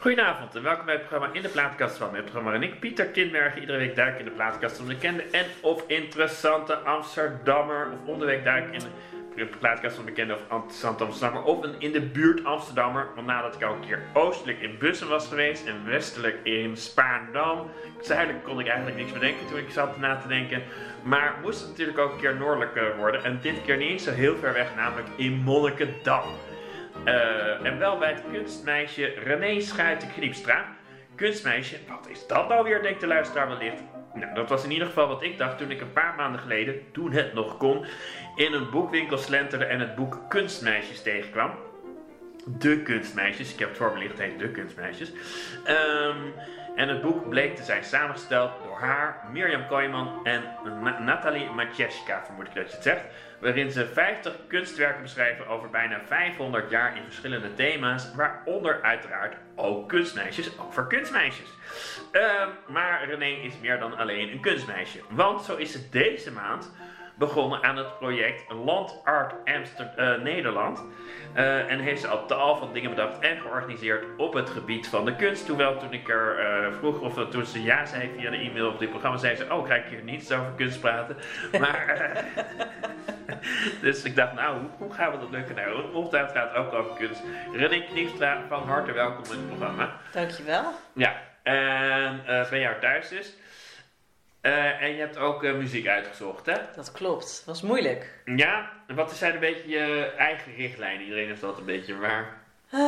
Goedenavond en welkom bij het programma In de Plaatkast van. Het programma en ik, Pieter Kindbergen, iedere week duik in de plaatkast van de bekende en of interessante Amsterdammer. Of onderweek duik in de plaatkast van de bekende of interessante Amsterdammer. Of een in de buurt Amsterdammer. Want nadat ik al een keer oostelijk in Bussen was geweest en westelijk in Spaarndam. Zuidelijk kon ik eigenlijk niks bedenken toen ik zat na te denken. Maar moest het natuurlijk ook een keer noordelijk worden. En dit keer niet zo heel ver weg, namelijk in Monnikendam. Uh, en wel bij het kunstmeisje René Schuiten-Kniepstra. Kunstmeisje, wat is dat nou weer, denkt de luisteraar wellicht. Nou, dat was in ieder geval wat ik dacht toen ik een paar maanden geleden, toen het nog kon, in een boekwinkel slenterde en het boek Kunstmeisjes tegenkwam. De Kunstmeisjes, ik heb het voor me heet De Kunstmeisjes. Um, en het boek bleek te zijn samengesteld door haar, Mirjam Kooijman en Nathalie Matjeska, vermoed ik dat je het zegt. Waarin ze 50 kunstwerken beschrijven over bijna 500 jaar in verschillende thema's. Waaronder uiteraard ook kunstmeisjes over kunstmeisjes. Uh, maar René is meer dan alleen een kunstmeisje. Want zo is ze deze maand begonnen aan het project Land Art Amsterdam, uh, Nederland. Uh, en heeft ze al tal van dingen bedacht en georganiseerd op het gebied van de kunst. Hoewel toen ik er uh, vroeg of toen ze ja zei via de e-mail op dit programma, zei ze: Oh, krijg je hier niets over kunst praten. Maar. dus ik dacht, nou, hoe, gaan we dat lukken? Nou, ongetwijfeld gaat het ook over kunst. René Kniefstra, van harte welkom in het programma. Dankjewel. Ja, en uh, ben jou thuis dus. Uh, en je hebt ook uh, muziek uitgezocht, hè? Dat klopt. was moeilijk. Ja? En wat zijn een beetje je eigen richtlijnen? Iedereen heeft dat een beetje, maar... Uh,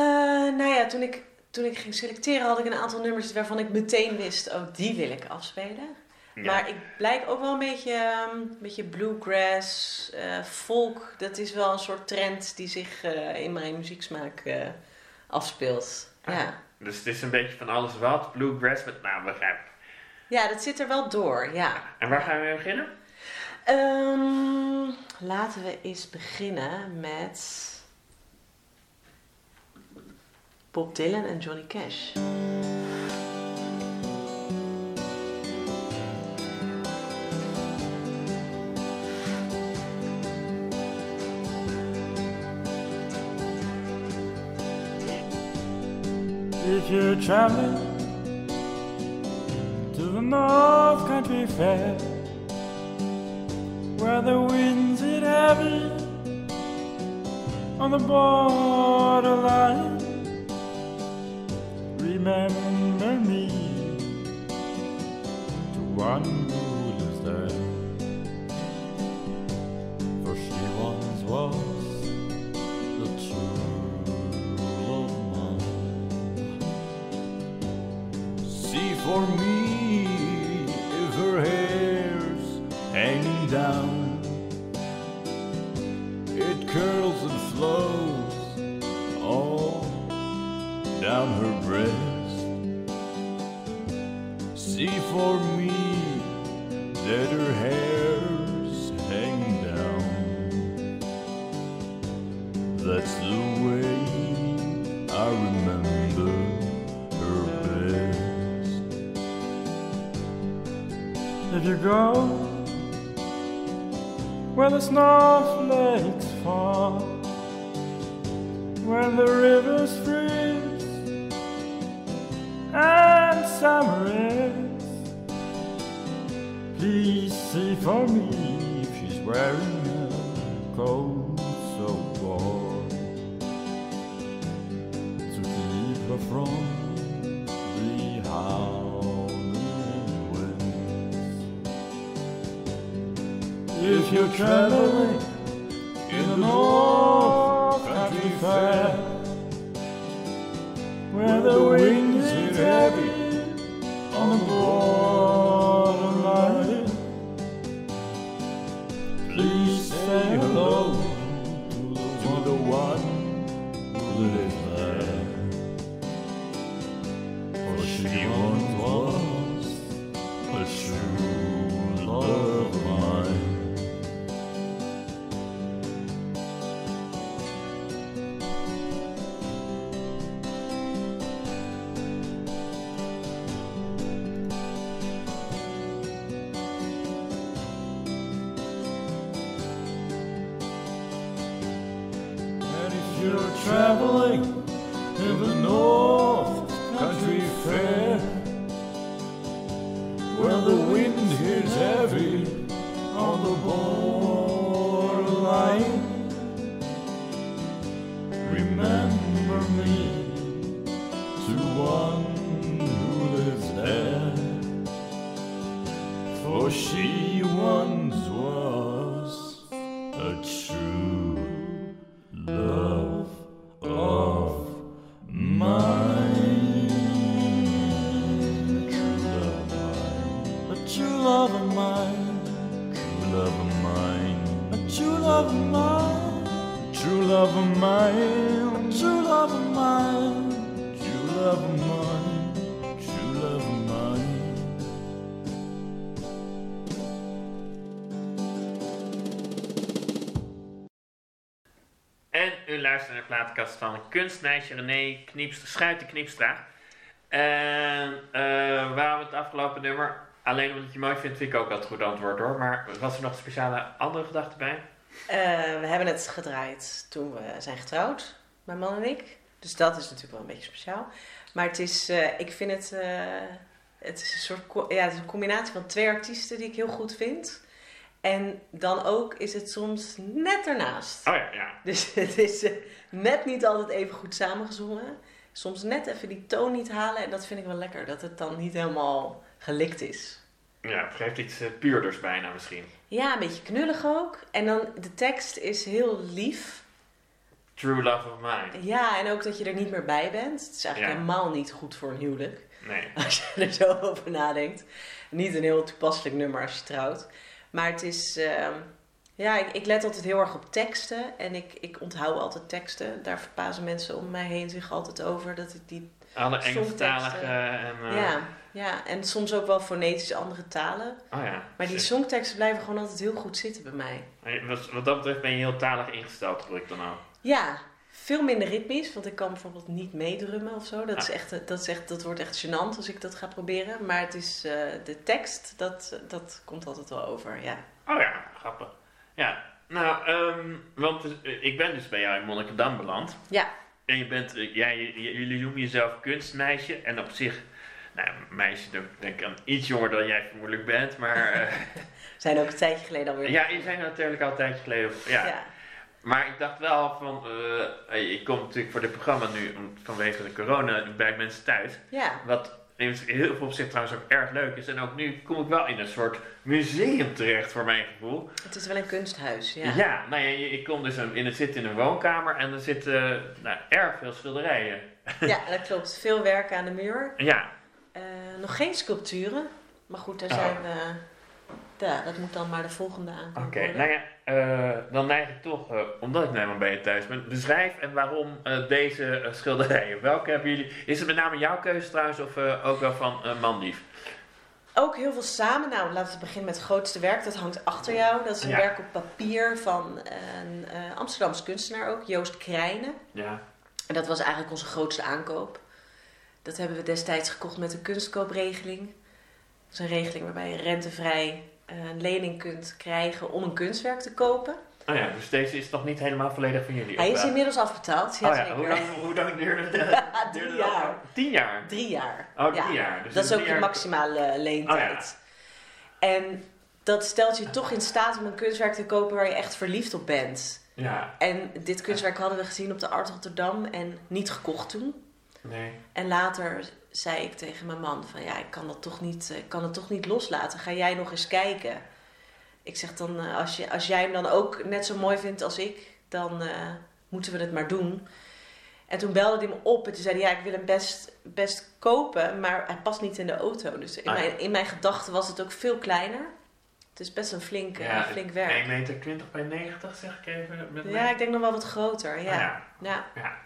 nou ja, toen ik, toen ik ging selecteren had ik een aantal nummers waarvan ik meteen wist... oh, die wil ik afspelen. Ja. Maar ik blijk ook wel een beetje, um, een beetje bluegrass, folk. Dat is wel een soort trend die zich in mijn muzieksmaak afspeelt. Ah, ja. Dus het is een beetje van alles wat. Bluegrass met nou, begrijp ja, dat zit er wel door, ja. En waar gaan we mee beginnen? Um, laten we eens beginnen met Bob Dylan en Johnny Cash. If you're traveling the North Country Fair, where the winds hit heavy on the borderline. Remember me to one where the snowflakes fall, when the rivers freeze and summer is, please see for me if she's wearing a coat you're traveling in the North Country Fair, where the winds hit heavy on the borderline. Plaatkast van kunstmeisje René Kniepstra, Schuiten Kniepstra. En eh, waarom het afgelopen nummer, alleen omdat je mooi vindt, vind ik ook altijd goed antwoord hoor. Maar was er nog een speciale andere gedachte bij? Eh, we hebben het gedraaid toen we zijn getrouwd, mijn man en ik. Dus dat is natuurlijk wel een beetje speciaal. Maar het is, eh, ik vind het, het is een soort, ja, het is een combinatie van twee artiesten die ik heel goed vind. En dan ook is het soms net ernaast. Oh ja, ja. Dus het is eh, net niet altijd even goed samengezongen. Soms net even die toon niet halen. En dat vind ik wel lekker, dat het dan niet helemaal gelikt is. Ja, het geeft iets eh, puurders bijna misschien. Ja, een beetje knullig ook. En dan de tekst is heel lief. True love of mine. Ja, en ook dat je er niet meer bij bent. Het is eigenlijk Ja. helemaal niet goed voor een huwelijk. Nee. Als je er zo over nadenkt. Niet een heel toepasselijk nummer als je trouwt. Maar het is... ehm, ja, ik, ik let altijd heel erg op teksten. En ik, ik onthoud altijd teksten. Daar verbazen mensen om mij heen zich altijd over. Dat ik die... Alle. Engelstalige en... eh, Ja, ja, en soms ook wel fonetisch andere talen. Oh ja. Maar die songteksten blijven gewoon altijd heel goed zitten bij mij. Wat dat betreft ben je heel talig ingesteld, hoor ik dan ook. Ja, veel minder ritmisch, want ik kan bijvoorbeeld niet meedrummen of zo. Dat, is Ah. echt, eh, dat, is echt, dat wordt echt gênant als ik dat ga proberen. Maar het is eh, de tekst, dat, dat komt altijd wel over, ja. Oh ja, grappig. Ja, nou, ehm, want eh, ik ben dus bij jou in Monnikendam beland. Ja. En je bent, jij, jullie noemen jezelf kunstmeisje. En op zich, nou, meisje, denk denk ik aan iets jonger dan jij vermoedelijk bent. Maar We zijn ook een tijdje geleden alweer. ja, je zijn natuurlijk al een tijdje geleden. Ja. ja. Maar ik dacht wel van, eh, ik kom natuurlijk voor dit programma nu vanwege de corona bij mensen thuis. Ja. Wat in heel veel opzicht trouwens ook erg leuk is. En ook nu kom ik wel in een soort museum terecht voor mijn gevoel. het is wel een kunsthuis, ja. Ja, nou ja, ik kom dus in het zit in een woonkamer en er zitten nou, erg veel schilderijen. Ja, dat klopt. Veel werk aan de muur. Ja, Eh, nog geen sculpturen. Maar goed, daar Oh. zijn we... Ja, dat moet dan maar de volgende aankomen oké. Nou ja, eh, dan neig ik toch, eh, omdat ik nou eenmaal bij je thuis ben, beschrijf en waarom eh, deze schilderijen. Welke hebben jullie? Is het met name jouw keuze trouwens of ook wel van Mandief? Ook heel veel samen. Nou, laten we beginnen met het grootste werk. Dat hangt achter jou. Dat is een Ja. werk op papier van een Amsterdamse kunstenaar ook, Joost Krijnen. Ja. En dat was eigenlijk onze grootste aankoop. Dat hebben we destijds gekocht met een kunstkoopregeling. Dat is een regeling waarbij je rentevrij een lening kunt krijgen om een kunstwerk te kopen. Oh ja, dus deze is nog niet helemaal volledig van jullie. Hij is inmiddels afbetaald. Ja, oh ja, hoe lang, hoe lang duurde het? Ja, duurde drie dat? jaar. Tien jaar? Drie jaar. Oh, drie Ja. jaar. Dus dat is ook de maximale leentijd. En dat stelt je toch in staat om een kunstwerk te kopen waar je echt verliefd op bent. Ja, En dit kunstwerk hadden we gezien op de Art Rotterdam en niet gekocht toen. nee. En later zei ik tegen mijn man van ja, ik kan dat toch niet, eh, ik kan het toch niet loslaten. Ga jij nog eens kijken? Ik zeg dan, eh, als, je, als jij hem dan ook net zo mooi vindt als ik, dan eh, moeten we het maar doen. En toen belde hij me op en toen zei hij, ja, ik wil hem best, best kopen, maar hij past niet in de auto. Dus in, Ah, ja. mijn, in mijn gedachten was het ook veel kleiner. Het is best een flink, eh, flink werk. 1 meter 20 bij 90 zeg ik even. Met Ja, ik denk nog wel wat groter. Ja. Ja. Ja.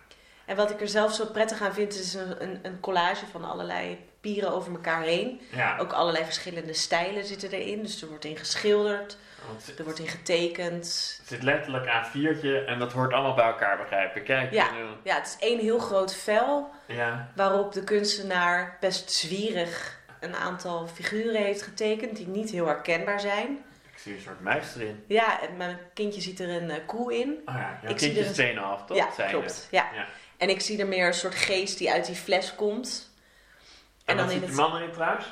En wat ik er zelf zo prettig aan vind, is een, een, een collage van allerlei pieren over elkaar heen. ja. Ook allerlei verschillende stijlen zitten erin. Dus er wordt in geschilderd, het er wordt in getekend. zit letterlijk aan viertje en dat hoort allemaal bij elkaar begrijpen. Kijk, Ja. en, Ja, het is één heel groot vel eh, ja. waarop de kunstenaar best zwierig een aantal figuren heeft getekend die niet heel herkenbaar zijn. Ik zie een soort muis erin. Ja, en mijn kindje ziet er een eh, koe in. Oh ja, Ik zie kindje er is 2,5 toch? ja, klopt. Ja. Ja. En ik zie er meer een soort geest die uit die fles komt. En, En dan in het- je man erin trouwens?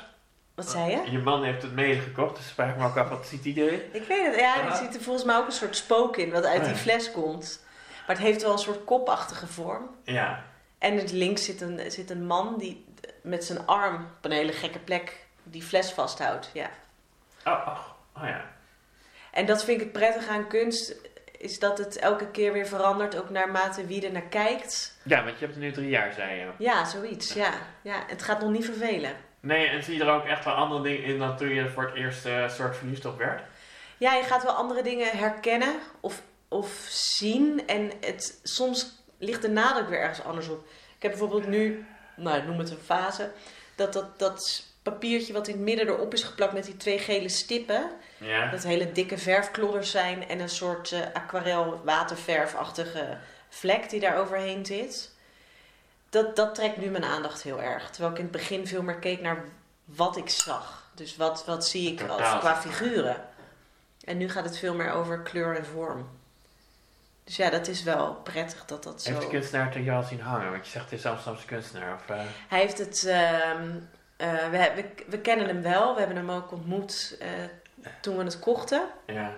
Wat zei je? Je man heeft het mede gekocht, dus vraag ik me ook af, wat ziet hij erin? Ik weet het, ja, er Ah. zit er volgens mij ook een soort spook in wat uit Oh, die fles komt. Maar het heeft wel een soort kopachtige vorm. Ja. En het links zit een, zit een man die met zijn arm op een hele gekke plek die fles vasthoudt. Ja. Oh, oh, oh ja. En dat vind ik het prettig aan kunst, is dat het elke keer weer verandert, ook naarmate wie er naar kijkt. Ja, want je hebt er nu drie jaar, zei je. Ja, zoiets, ja. ja. Het gaat nog niet vervelen. Nee, en zie je er ook echt wel andere dingen in dan toen je voor het eerst eh, soort verliefd op werd? Ja, je gaat wel andere dingen herkennen of, of zien. En het, soms ligt de nadruk weer ergens anders op. Ik heb bijvoorbeeld nu, nou noem het een fase, dat, dat, dat papiertje wat in het midden erop is geplakt met die twee gele stippen. Ja. Dat hele dikke verfklodders zijn en een soort eh, aquarel waterverfachtige vlek die daar overheen zit. Dat, dat trekt nu mijn aandacht heel erg. Terwijl ik in het begin veel meer keek naar wat ik zag. Dus wat, wat zie ik als, qua figuren. En nu gaat het veel meer over kleur en vorm. Dus ja, dat is wel prettig dat dat zo... Heeft de kunstenaar het jou zien hangen? Want je zegt het is Amsterdamse kunstenaar. Of, eh, Hij heeft het. ehm, eh, we, we, we kennen hem wel. We hebben hem ook ontmoet eh, toen we het kochten. ja.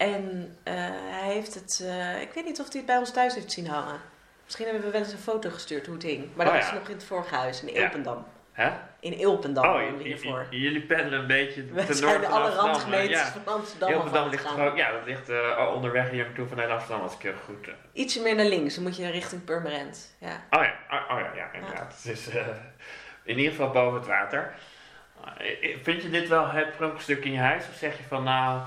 En eh, hij heeft het. eh, ik weet niet of hij het bij ons thuis heeft zien hangen. Misschien hebben we wel eens een foto gestuurd hoe het hing. Maar dat Oh, was ja. nog in het vorige huis, in Ja. Ilpendam. Hè? In Ilpendam Oh, hiervoor. jullie pendelen een beetje ten noorden de alle randgemeentes Ja. van Amsterdam Heel af aan Dam het ligt gewoon, ja, dat ligt eh, onderweg hier naartoe vanuit Amsterdam als ik het goed. Ietsje meer naar links, dan moet je richting Purmerend. Ja. Oh ja, oh, oh ja, ja, inderdaad. Het is in ieder geval boven het water. Vind je dit wel het pronkstuk in je huis? Of zeg je van nou,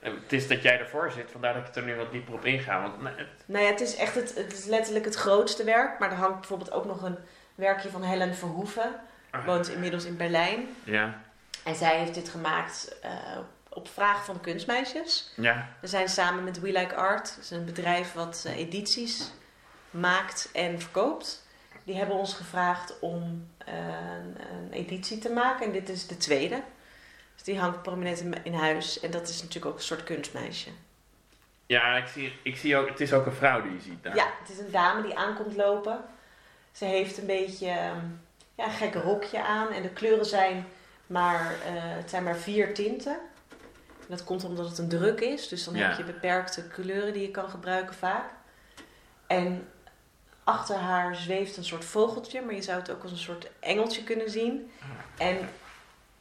het is dat jij ervoor zit, vandaar dat ik er nu wat dieper op inga. Want nee, het- Nou ja, het is echt het, het is letterlijk het grootste werk. Maar er hangt bijvoorbeeld ook nog een werkje van Helen Verhoeven. Woont inmiddels in Berlijn. ja, En zij heeft dit gemaakt eh, op vraag van kunstmeisjes. ja, We zijn samen met We Like Art, dat is een bedrijf wat eh, edities maakt en verkoopt. Die hebben ons gevraagd om eh, een editie te maken en dit is de tweede. Dus die hangt prominent in, in huis en dat is natuurlijk ook een soort kunstmeisje. ja ik, zie, ik zie ook, het is ook een vrouw die je ziet daar. Ja, het is een dame die aankomt lopen. Ze heeft een beetje ehm, ja, een gek rokje aan en de kleuren zijn maar, eh, het zijn maar vier tinten. En dat komt omdat het een druk is, dus dan Ja. heb je beperkte kleuren die je kan gebruiken vaak. En achter haar zweeft een soort vogeltje, maar je zou het ook als een soort engeltje kunnen zien. En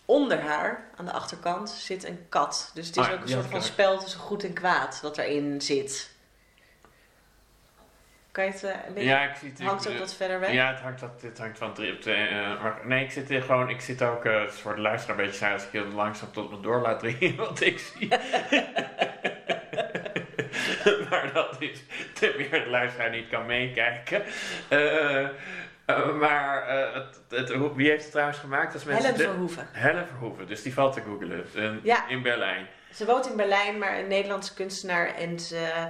onder haar, aan de achterkant, zit een kat. Dus het is Ah, ook een soort van spel tussen goed en kwaad wat erin zit. Kan je het eh, een beetje... Ja, ik zie het. hangt ik- ook wat verder weg? Ja, het hangt, wat, het hangt van drie op de. eh, maar nee, ik zit hier gewoon. Ik zit ook. eh voor de luisteraar een beetje saai als ik heel langzaam tot me door laat dringen wat ik zie. maar dat is ten meer de luisteraar niet kan meekijken. Eh, eh, maar eh, het, wie heeft het trouwens gemaakt? Mensen Helen de- Verhoeven. Helen Verhoeven, dus die valt te googelen. En- Ja. In Berlijn. Ze woont in Berlijn, maar een Nederlandse kunstenaar. En ze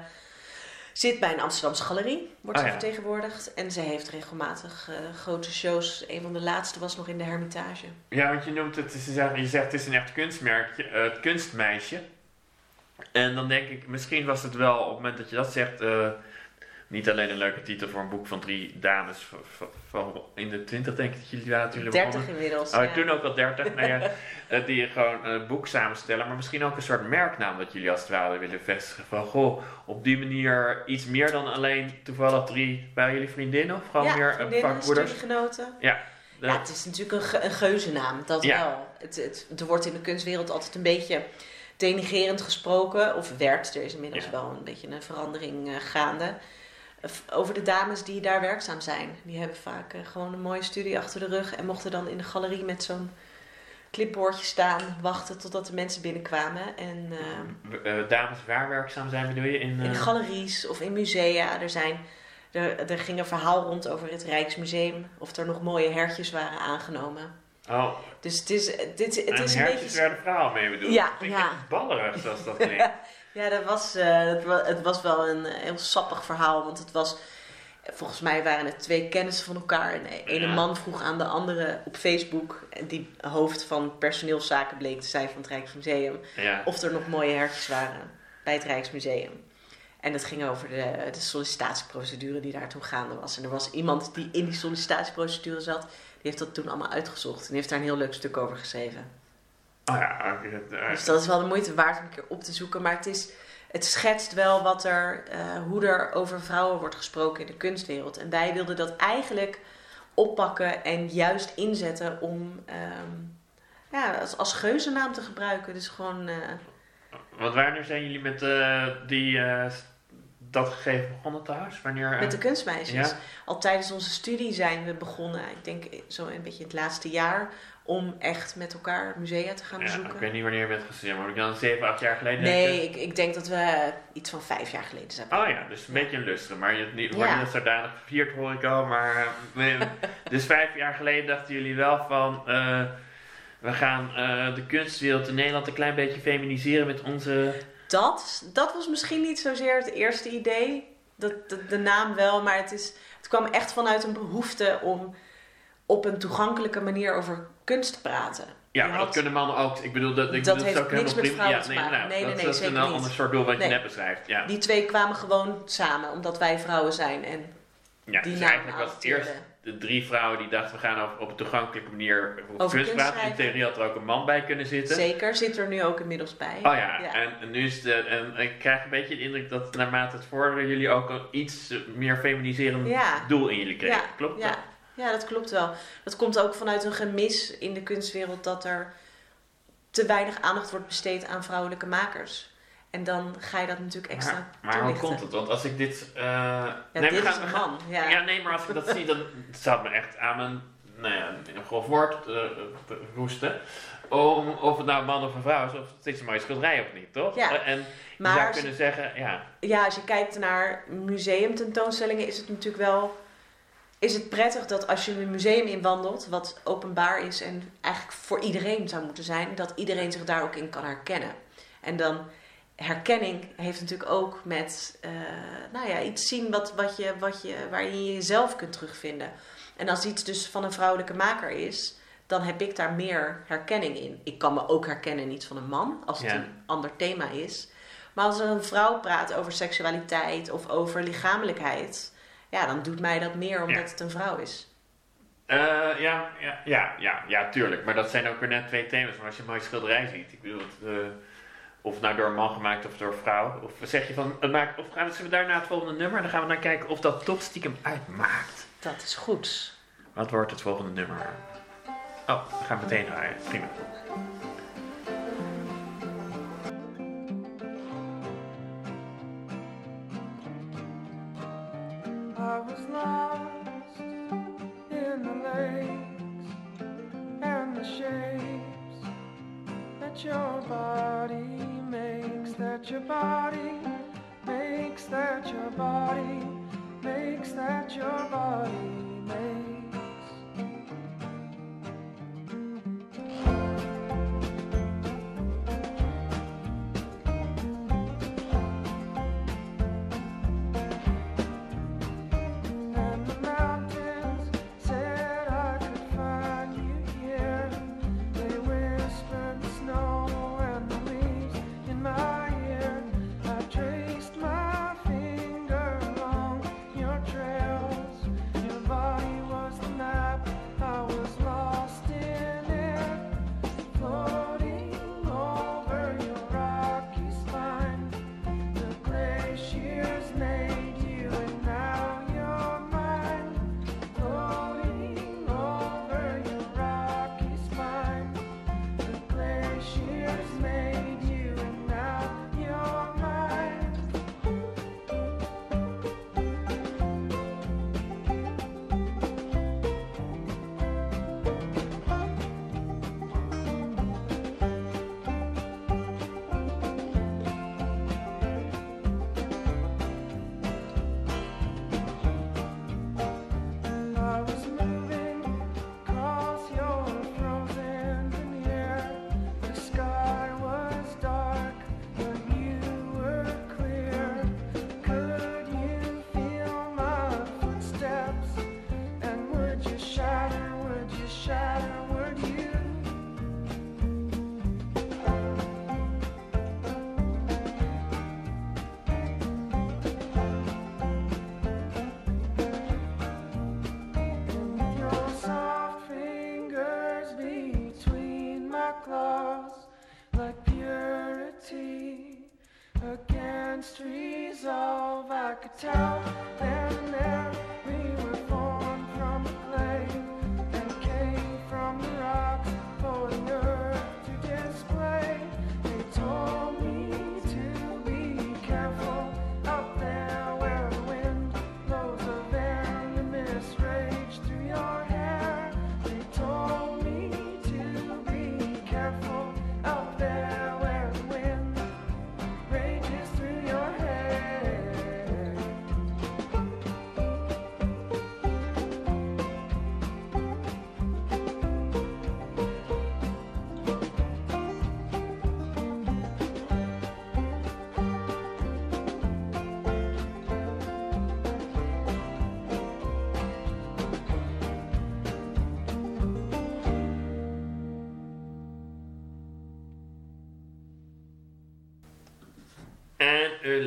zit bij een Amsterdamse galerie, wordt Ah, ze ja. vertegenwoordigd. En ze heeft regelmatig eh, grote shows. Een van de laatste was nog in de Hermitage. Ja, want je noemt het, ze zeggen- je zegt het is een echt kunstmerkje, eh, het kunstmeisje. En dan denk ik, misschien was het wel op het moment dat je dat zegt, eh, niet alleen een leuke titel voor een boek van drie dames van, van- van in de twintig, denk ik dat jullie waren toen jullie 30 begonnen. inmiddels. Oh, ja. toen ook al 30, nou ja, die gewoon een boek samenstellen, maar misschien ook een soort merknaam dat jullie als het ware willen vestigen. Van goh, op die manier iets meer dan alleen toevallig drie, waren jullie vriendinnen of gewoon ja, meer vakbroeders? studiegenoten. De- Ja, het is natuurlijk een, ge- een geuzennaam, dat Ja. wel. Het, het, er wordt in de kunstwereld altijd een beetje denigerend gesproken, of werd. Er is inmiddels Ja. wel een beetje een verandering eh, gaande. Over de dames die daar werkzaam zijn. Die hebben vaak eh, gewoon een mooie studie achter de rug en mochten dan in de galerie met zo'n clipboardje staan, wachten totdat de mensen binnenkwamen. En Eh, dames waar werkzaam zijn bedoel je? In, in galeries of in musea. Er, zijn, er, er ging een verhaal rond over het Rijksmuseum. Of er nog mooie hertjes waren aangenomen. Oh, Dus het is, dit, het is een hertjes beetje... werden verhaal mee bedoeld. Ja, Dat ja. ballerig zoals dat klinkt. Ja, dat was, eh, het, was, het was wel een heel sappig verhaal. Want het was... Volgens mij waren het twee kennissen van elkaar. En de ene man vroeg aan de andere op Facebook... die hoofd van personeelszaken bleek te zijn van het Rijksmuseum... ja. of er nog mooie hertjes waren bij het Rijksmuseum. En dat ging over de, de sollicitatieprocedure die daar toen gaande was. En er was iemand die in die sollicitatieprocedure zat, die heeft dat toen allemaal uitgezocht. En die heeft daar een heel leuk stuk over geschreven. Oh ja, oké, het, eh, Dus dat is wel de moeite waard om een keer op te zoeken. Maar het is, het schetst wel wat er, eh, hoe er over vrouwen wordt gesproken in de kunstwereld. En wij wilden dat eigenlijk oppakken en juist inzetten om ehm, ja, als, als geuzennaam te gebruiken. Dus gewoon. eh, Want wanneer zijn jullie met eh, die, eh, dat gegeven begonnen trouwens? Wanneer, eh, met de kunstmeisjes. ja? Al tijdens onze studie zijn we begonnen, ik denk zo een beetje het laatste jaar, om echt met elkaar musea te gaan Ja, bezoeken. ik weet niet wanneer je bent gestudeerd, maar ik dan 7, 8 jaar geleden? Nee, ik, ik denk dat we iets van vijf jaar geleden zijn. Oh ja, dus een beetje een lustre, maar je niet, wordt Ja. niet zodanig gevierd hoor ik al, maar dus vijf jaar geleden dachten jullie wel van, eh, we gaan eh, de kunstwereld in Nederland een klein beetje feminiseren met onze... Dat, dat was misschien niet zozeer het eerste idee. Dat, de, de naam wel, maar het, is, het kwam echt vanuit een behoefte om op een toegankelijke manier over kunst te praten. Ja, Je maar had- dat kunnen mannen ook. Ik bedoel, dat, ik Dat bedoel, heeft ook niks helemaal met prima. vrouwen ja, te nee, maken. nou, Nee, nee, dat, nee, dat is een ander soort doel wat je net beschrijft. Ja, Die twee kwamen gewoon samen, omdat wij vrouwen zijn. En ja die dus eigenlijk was het eerst de drie vrouwen die dachten we gaan op, op een toegankelijke manier over, kunst praten. In theorie had er ook een man bij kunnen zitten. zeker zit er nu ook inmiddels bij. Oh ja, En, en nu is de, en ik krijg een beetje de indruk dat naarmate het vorderde jullie ook een iets meer feminiserend Ja. doel in jullie kregen. Ja, Klopt ja. dat? Ja, dat klopt wel. Dat komt ook vanuit een gemis in de kunstwereld dat er te weinig aandacht wordt besteed aan vrouwelijke makers. En dan ga je dat natuurlijk extra Maar, maar hoe komt het? Want als ik dit... eh Ja, nee, dit we is gaan, we een man. Ja. Ja, nee, maar als ik dat zie, dan staat me echt aan mijn, nou ja, een grof woord te roesten. Om, of het nou een man of een vrouw is, of het is een mooie schilderij of niet, toch? Ja. Eh, En je Maar zou kunnen zeggen, ja, ja, als je kijkt naar museumtentoonstellingen, is het natuurlijk wel. Is het prettig dat als je een museum inwandelt, wat openbaar is en eigenlijk voor iedereen zou moeten zijn, dat iedereen zich daar ook in kan herkennen. En dan herkenning heeft natuurlijk ook met eh, nou ja, iets zien wat, wat je, wat je, waarin je jezelf kunt terugvinden. En als iets dus van een vrouwelijke maker is, dan heb ik daar meer herkenning in. Ik kan me ook herkennen in iets van een man, als het Ja. een ander thema is. Maar als er een vrouw praat over seksualiteit of over lichamelijkheid, ja, dan doet mij dat meer omdat Ja. het een vrouw is. Eh, ja, ja, ja, ja, ja, tuurlijk. Maar dat zijn ook weer net twee thema's. Maar als je een mooie schilderij ziet, ik bedoel, het, eh, of nou door een man gemaakt of door een vrouw. Of zeg je van, het maakt, of gaan we, zullen we daar naar het volgende nummer? Dan gaan we naar kijken of dat toch stiekem uitmaakt. Dat is goed. Wat wordt het volgende nummer? Oh, we gaan meteen draaien. Prima. Your body makes, that your body makes, that your body makes, that your body makes.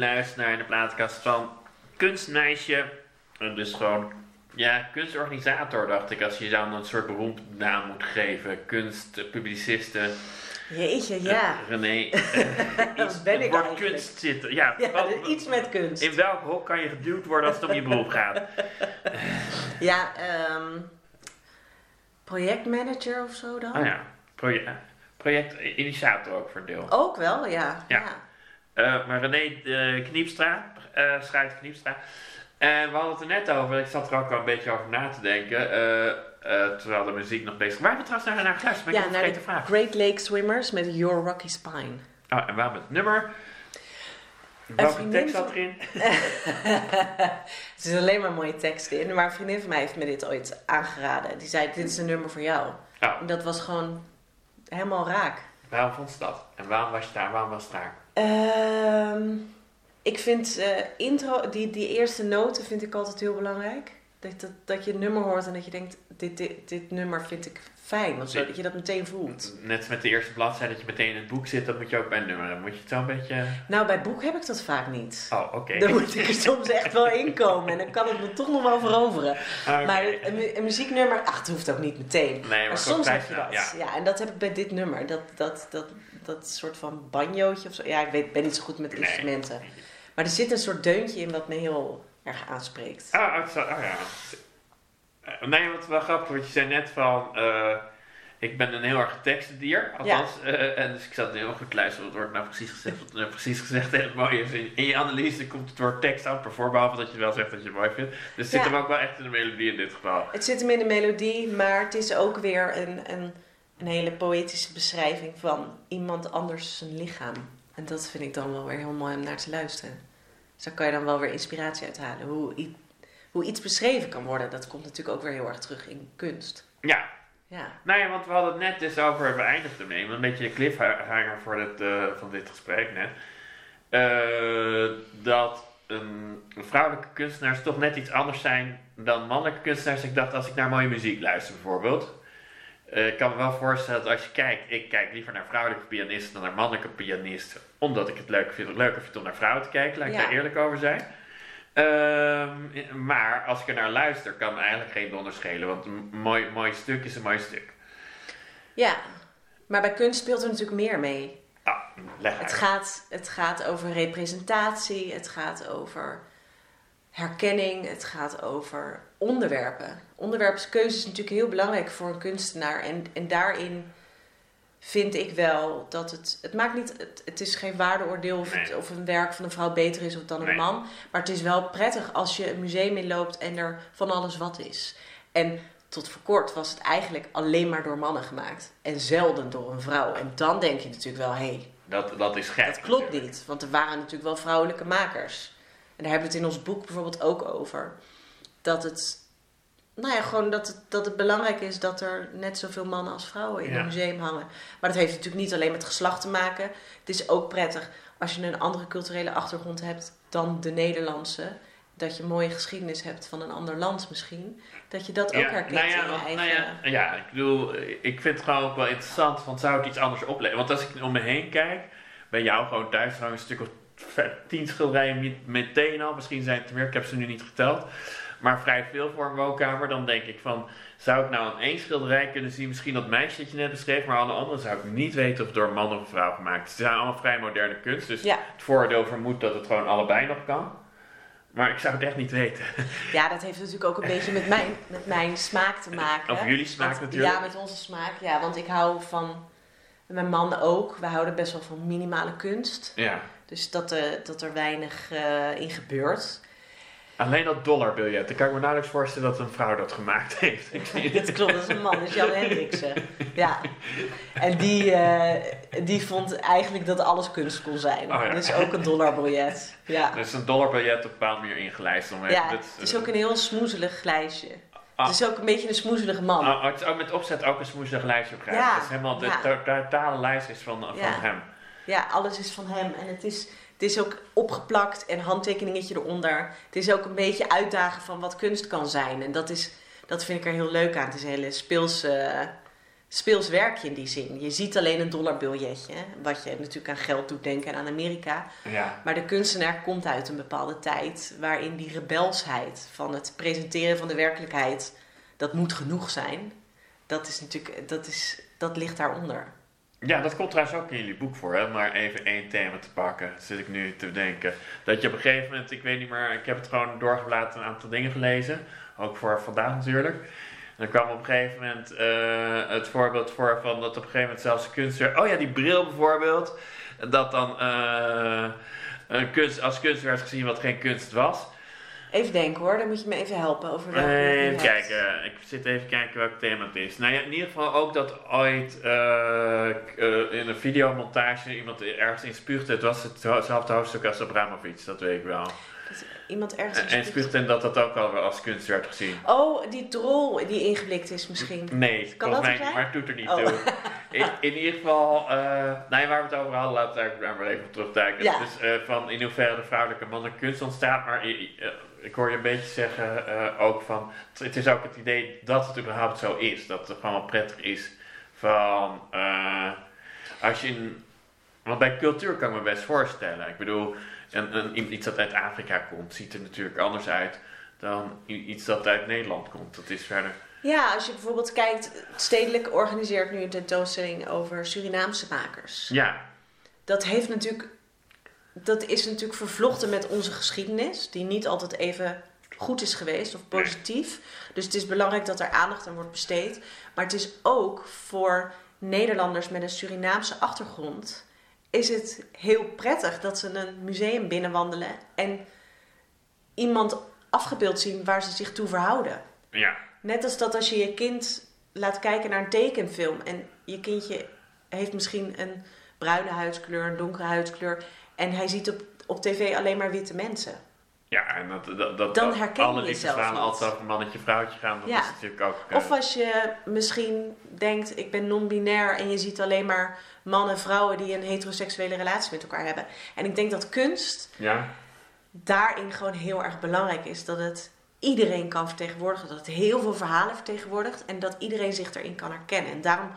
Luistert naar de plaatkast van Kunstmeisje. En dus gewoon, ja, kunstorganisator dacht ik, als je dan een soort beroemd naam moet geven. Kunstpubliciste. Jeetje, ja. Eh, René. eh, Dat iets- ben ik eigenlijk. kunst zitten. Ja, Ja, wat- dus iets met kunst. in welk hok kan je geduwd worden als het om je beroep gaat? Ja, ehm projectmanager of zo dan? Oh ja, proje- projectinitiator ook voor deel. Ook wel, ja. Ja. ja. Eh, maar René eh, Kniepstra, eh schrijft Kniepstra. En we hadden het er net over, ik zat er ook al een beetje over na te denken. terwijl de muziek nog bezig was. Waar we trouwens naar, naar geluisterd? Ben ik Ja, naar de vraag. Great Lake Swimmers met Your Rocky Spine. Oh, en waarom het nummer? Welke tekst zat erin? er zit alleen maar mooie teksten in. Maar een vriendin van mij heeft me dit ooit aangeraden. Die zei, dit is een nummer voor jou. Oh, En dat was gewoon helemaal raak. waarom vond ze dat? En waarom was je daar? Waarom was het daar? Ehm, ik vind eh, intro, die, die eerste noten vind ik altijd heel belangrijk. Dat, dat, dat je een nummer hoort en dat je denkt, dit, dit, dit nummer vind ik fijn. Of zo, dat je dat meteen voelt. Net met de eerste bladzijde dat je meteen in het boek zit, dat moet je ook bij een nummer. Moet je het zo een beetje... Nou, bij boek heb ik dat vaak niet. Oh, oké. Dan moet ik er soms echt wel in komen. En dan kan het me toch nog wel veroveren. Oké. Maar een, mu- een muzieknummer, ach, het hoeft ook niet meteen. Nee, maar, Maar soms heb je dat. Ja. Ja. en dat heb ik bij dit nummer. Dat, dat, dat, dat soort van banjootje of zo. Ja, ik weet, ben niet zo goed met Nee. instrumenten. Maar er zit een soort deuntje in wat me heel erg aanspreekt. Oh, zo- oh ja. Eh, Nee, wat wel grappig, want je zei net van, eh, ik ben een heel erg tekstendier, althans. eh, en dus ik zat heel goed te luisteren, wat wordt nou precies gezegd, wat nou precies gezegd. En het mooie is, in, in je analyse komt het woord tekst voor, behalve dat je wel zegt dat je het mooi vindt. Dus het zit hem ook wel echt in de melodie in dit geval. Het zit hem in de melodie, maar het is ook weer een, een, een hele poëtische beschrijving van iemand anders zijn lichaam. En dat vind ik dan wel weer heel mooi om naar te luisteren. Dus daar kan je dan wel weer inspiratie uit halen. Hoe, hoe iets beschreven kan worden, dat komt natuurlijk ook weer heel erg terug in kunst. Ja, Ja, nou ja, want we hadden het net dus over, we eindigden ermee, een beetje de cliffhanger voor dit, eh, van dit gesprek net. Eh, dat een vrouwelijke kunstenaars toch net iets anders zijn dan mannelijke kunstenaars. Ik dacht, als ik naar mooie muziek luister bijvoorbeeld. Eh, ik kan me wel voorstellen dat als je kijkt, ik kijk liever naar vrouwelijke pianisten dan naar mannelijke pianisten. Omdat ik het leuk vind, leuker vind om naar vrouwen te kijken, laat ik Ja. daar eerlijk over zijn. Ehm, maar als ik er naar luister, kan me eigenlijk geen donder schelen. Want een mooi, mooi stuk is een mooi stuk. ja. maar bij kunst speelt er natuurlijk meer mee. Ah, Het gaat, het gaat over representatie, het gaat over herkenning, het gaat over onderwerpen. Onderwerpskeuze is natuurlijk heel belangrijk voor een kunstenaar. En, en daarin vind ik wel dat het. Het maakt niet. Het, het is geen waardeoordeel of, het- of een werk van een vrouw beter is of dan een man. Maar het is wel prettig als je een museum inloopt en er van alles wat is. En tot voor kort was het eigenlijk alleen maar door mannen gemaakt. En zelden door een vrouw. En dan denk je natuurlijk wel, hé, hey, Dat, dat is gek. dat klopt natuurlijk. niet, want er waren natuurlijk wel vrouwelijke makers. En daar hebben we het in ons boek bijvoorbeeld ook over. Dat het, nou ja, gewoon dat het, dat het belangrijk is dat er net zoveel mannen als vrouwen in Ja. een museum hangen. Maar dat heeft natuurlijk niet alleen met geslacht te maken. Het is ook prettig als je een andere culturele achtergrond hebt dan de Nederlandse. Dat je mooie geschiedenis hebt van een ander land misschien. Dat je dat ook herkent nou ja, in je want- eigen... nou ja, ja, ik bedoel, ik vind het gewoon ook wel interessant, want zou het iets anders opleveren? Want als ik om me heen kijk, bij jou gewoon thuis hangen een stuk of tien schilderijen met- meteen al, misschien zijn het er meer, ik heb ze nu niet geteld, maar vrij veel voor een woonkamer, dan denk ik van, zou ik nou aan één schilderij kunnen zien, misschien dat meisje dat je net beschreef, maar de andere zou ik niet weten of het door een man of een vrouw gemaakt is. Ze zijn allemaal vrij moderne kunst, dus Ja. het voordeel vermoedt dat het gewoon allebei nog kan. Maar ik zou het echt niet weten. Ja, dat heeft natuurlijk ook een beetje met mijn, met mijn smaak te maken. Of jullie smaak Want- natuurlijk. Ja, met onze smaak. Ja, want ik hou van... Mijn man ook. We houden best wel van minimale kunst. Ja. Dus dat, eh, dat er weinig eh, in gebeurt. Alleen dat dollarbiljet. Dan kan ik me nauwelijks voorstellen dat een vrouw dat gemaakt heeft. Ik Dat klopt, dat is een man, dat is Jan Hendriksen. Ja. En die, eh, die vond eigenlijk dat alles kunst kon zijn. Oh ja. Dus ook een dollarbiljet. Ja. Dus een dollarbiljet op een bepaalde manier ingelijst. Om Ja, het is ook een heel smoezelig lijstje. Ah. Het is ook een beetje een smoezelige man. Oh, het is ook met opzet ook een smoezig lijstje op Ja, Het is helemaal de ja. totale lijst is van, van Ja. hem. Ja, alles is van hem. En het is, het is ook opgeplakt en handtekeningetje eronder. Het is ook een beetje uitdagen van wat kunst kan zijn. En dat, is, dat vind ik er heel leuk aan. Het is een hele speels, eh, speels werkje in die zin. Je ziet alleen een dollarbiljetje. Wat je natuurlijk aan geld doet denken en aan Amerika. Ja. Maar de kunstenaar komt uit een bepaalde tijd waarin die rebelsheid van het presenteren van de werkelijkheid, dat moet genoeg zijn. Dat is natuurlijk, dat, is, dat ligt daaronder. ja, dat komt trouwens ook in jullie boek voor. Hè? Maar even één thema te pakken, zit ik nu te denken. Dat je op een gegeven moment, ik weet niet meer, ik heb het gewoon doorgeblaten een aantal dingen gelezen. Ook voor vandaag natuurlijk. En dan kwam op een gegeven moment eh, het voorbeeld voor van dat op een gegeven moment zelfs de kunstenaar, oh ja, die bril bijvoorbeeld, dat dan eh, een kunst, als kunst werd gezien wat geen kunst was. Even denken hoor, dan moet je me even helpen over welke Even kijken, ik zit even kijken welk thema het is. Nou ja, in ieder geval ook dat ooit eh, in een videomontage iemand ergens in spuugde. Het was hetzelfde hoofdstuk als Abramovic, dat weet ik wel. Iemand ergens En, en spuugde en dat dat ook al als kunst werd gezien. Oh, die drol die ingeblikt is misschien. Nee, Kan volgens mij niet, maar het doet er niet Oh. toe. In, in ieder geval, eh ja, waar we het over hadden, laten we daar maar even op terugduiken. Ja. Dus eh, van in hoeverre de vrouwelijke man in kunst ontstaat, maar eh, ik hoor je een beetje zeggen ook van, het is ook het idee dat het überhaupt zo is, dat het gewoon wel prettig is van, als je in, want bij cultuur kan ik me best voorstellen, ik bedoel, een, een, iets dat uit Afrika komt, ziet er natuurlijk anders uit dan iets dat uit Nederland komt. Dat is verder. Ja, als je bijvoorbeeld kijkt, Stedelijk organiseert nu een tentoonstelling over Surinaamse makers. Ja, Dat heeft natuurlijk, dat is natuurlijk vervlochten met onze geschiedenis, die niet altijd even goed is geweest of positief. Dus het is belangrijk dat er aandacht aan wordt besteed. Maar het is ook voor Nederlanders met een Surinaamse achtergrond, is het heel prettig dat ze een museum binnenwandelen en iemand afgebeeld zien waar ze zich toe verhouden. ja. Net als dat als je je kind laat kijken naar een tekenfilm en je kindje heeft misschien een bruine huidskleur, een donkere huidskleur en hij ziet op, op tv alleen maar witte mensen. Ja, en dat, dat, dat, Dan herken je alle jezelf niet. altijd over mannetje, vrouwtje gaan. Dat Ja. is natuurlijk ook... eh, Of als je misschien denkt, ik ben non-binair en je ziet alleen maar mannen en vrouwen die een heteroseksuele relatie met elkaar hebben. En ik denk dat kunst ja, daarin gewoon heel erg belangrijk is. Dat het iedereen kan vertegenwoordigen. Dat het heel veel verhalen vertegenwoordigt. En dat iedereen zich erin kan herkennen. En daarom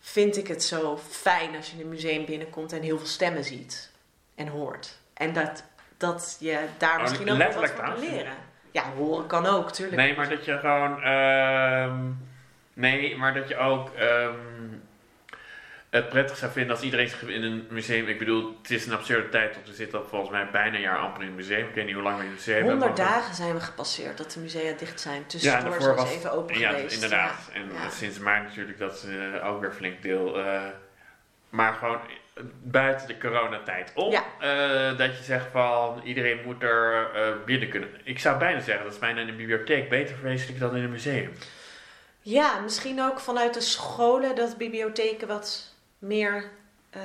vind ik het zo fijn als je in een museum binnenkomt en heel veel stemmen ziet en hoort. En dat, dat je daar Oh, misschien ook wat van kan leren. Ja, horen kan ook, tuurlijk. nee, maar dat je gewoon... ehm, nee, maar dat je ook... ehm, het prettig zou vinden als iedereen zich in een museum... Ik bedoel, het is een absurde tijd, want we zitten al volgens mij bijna een jaar amper in een museum. Ik weet niet hoe lang we in een museum hebben. 100 maar- dagen zijn we gepasseerd dat de musea dicht zijn. Tussendoor zijn ze was- even open Ja, geweest. inderdaad. Ja. En Ja. sinds maart natuurlijk dat ze ook weer flink deel. eh, maar gewoon buiten de coronatijd om. Ja. eh, dat je zegt van iedereen moet er eh, binnen kunnen. Ik zou bijna zeggen dat is bijna in een bibliotheek beter verwezenlijk dan in een museum. Ja, misschien ook vanuit de scholen dat bibliotheken wat meer eh,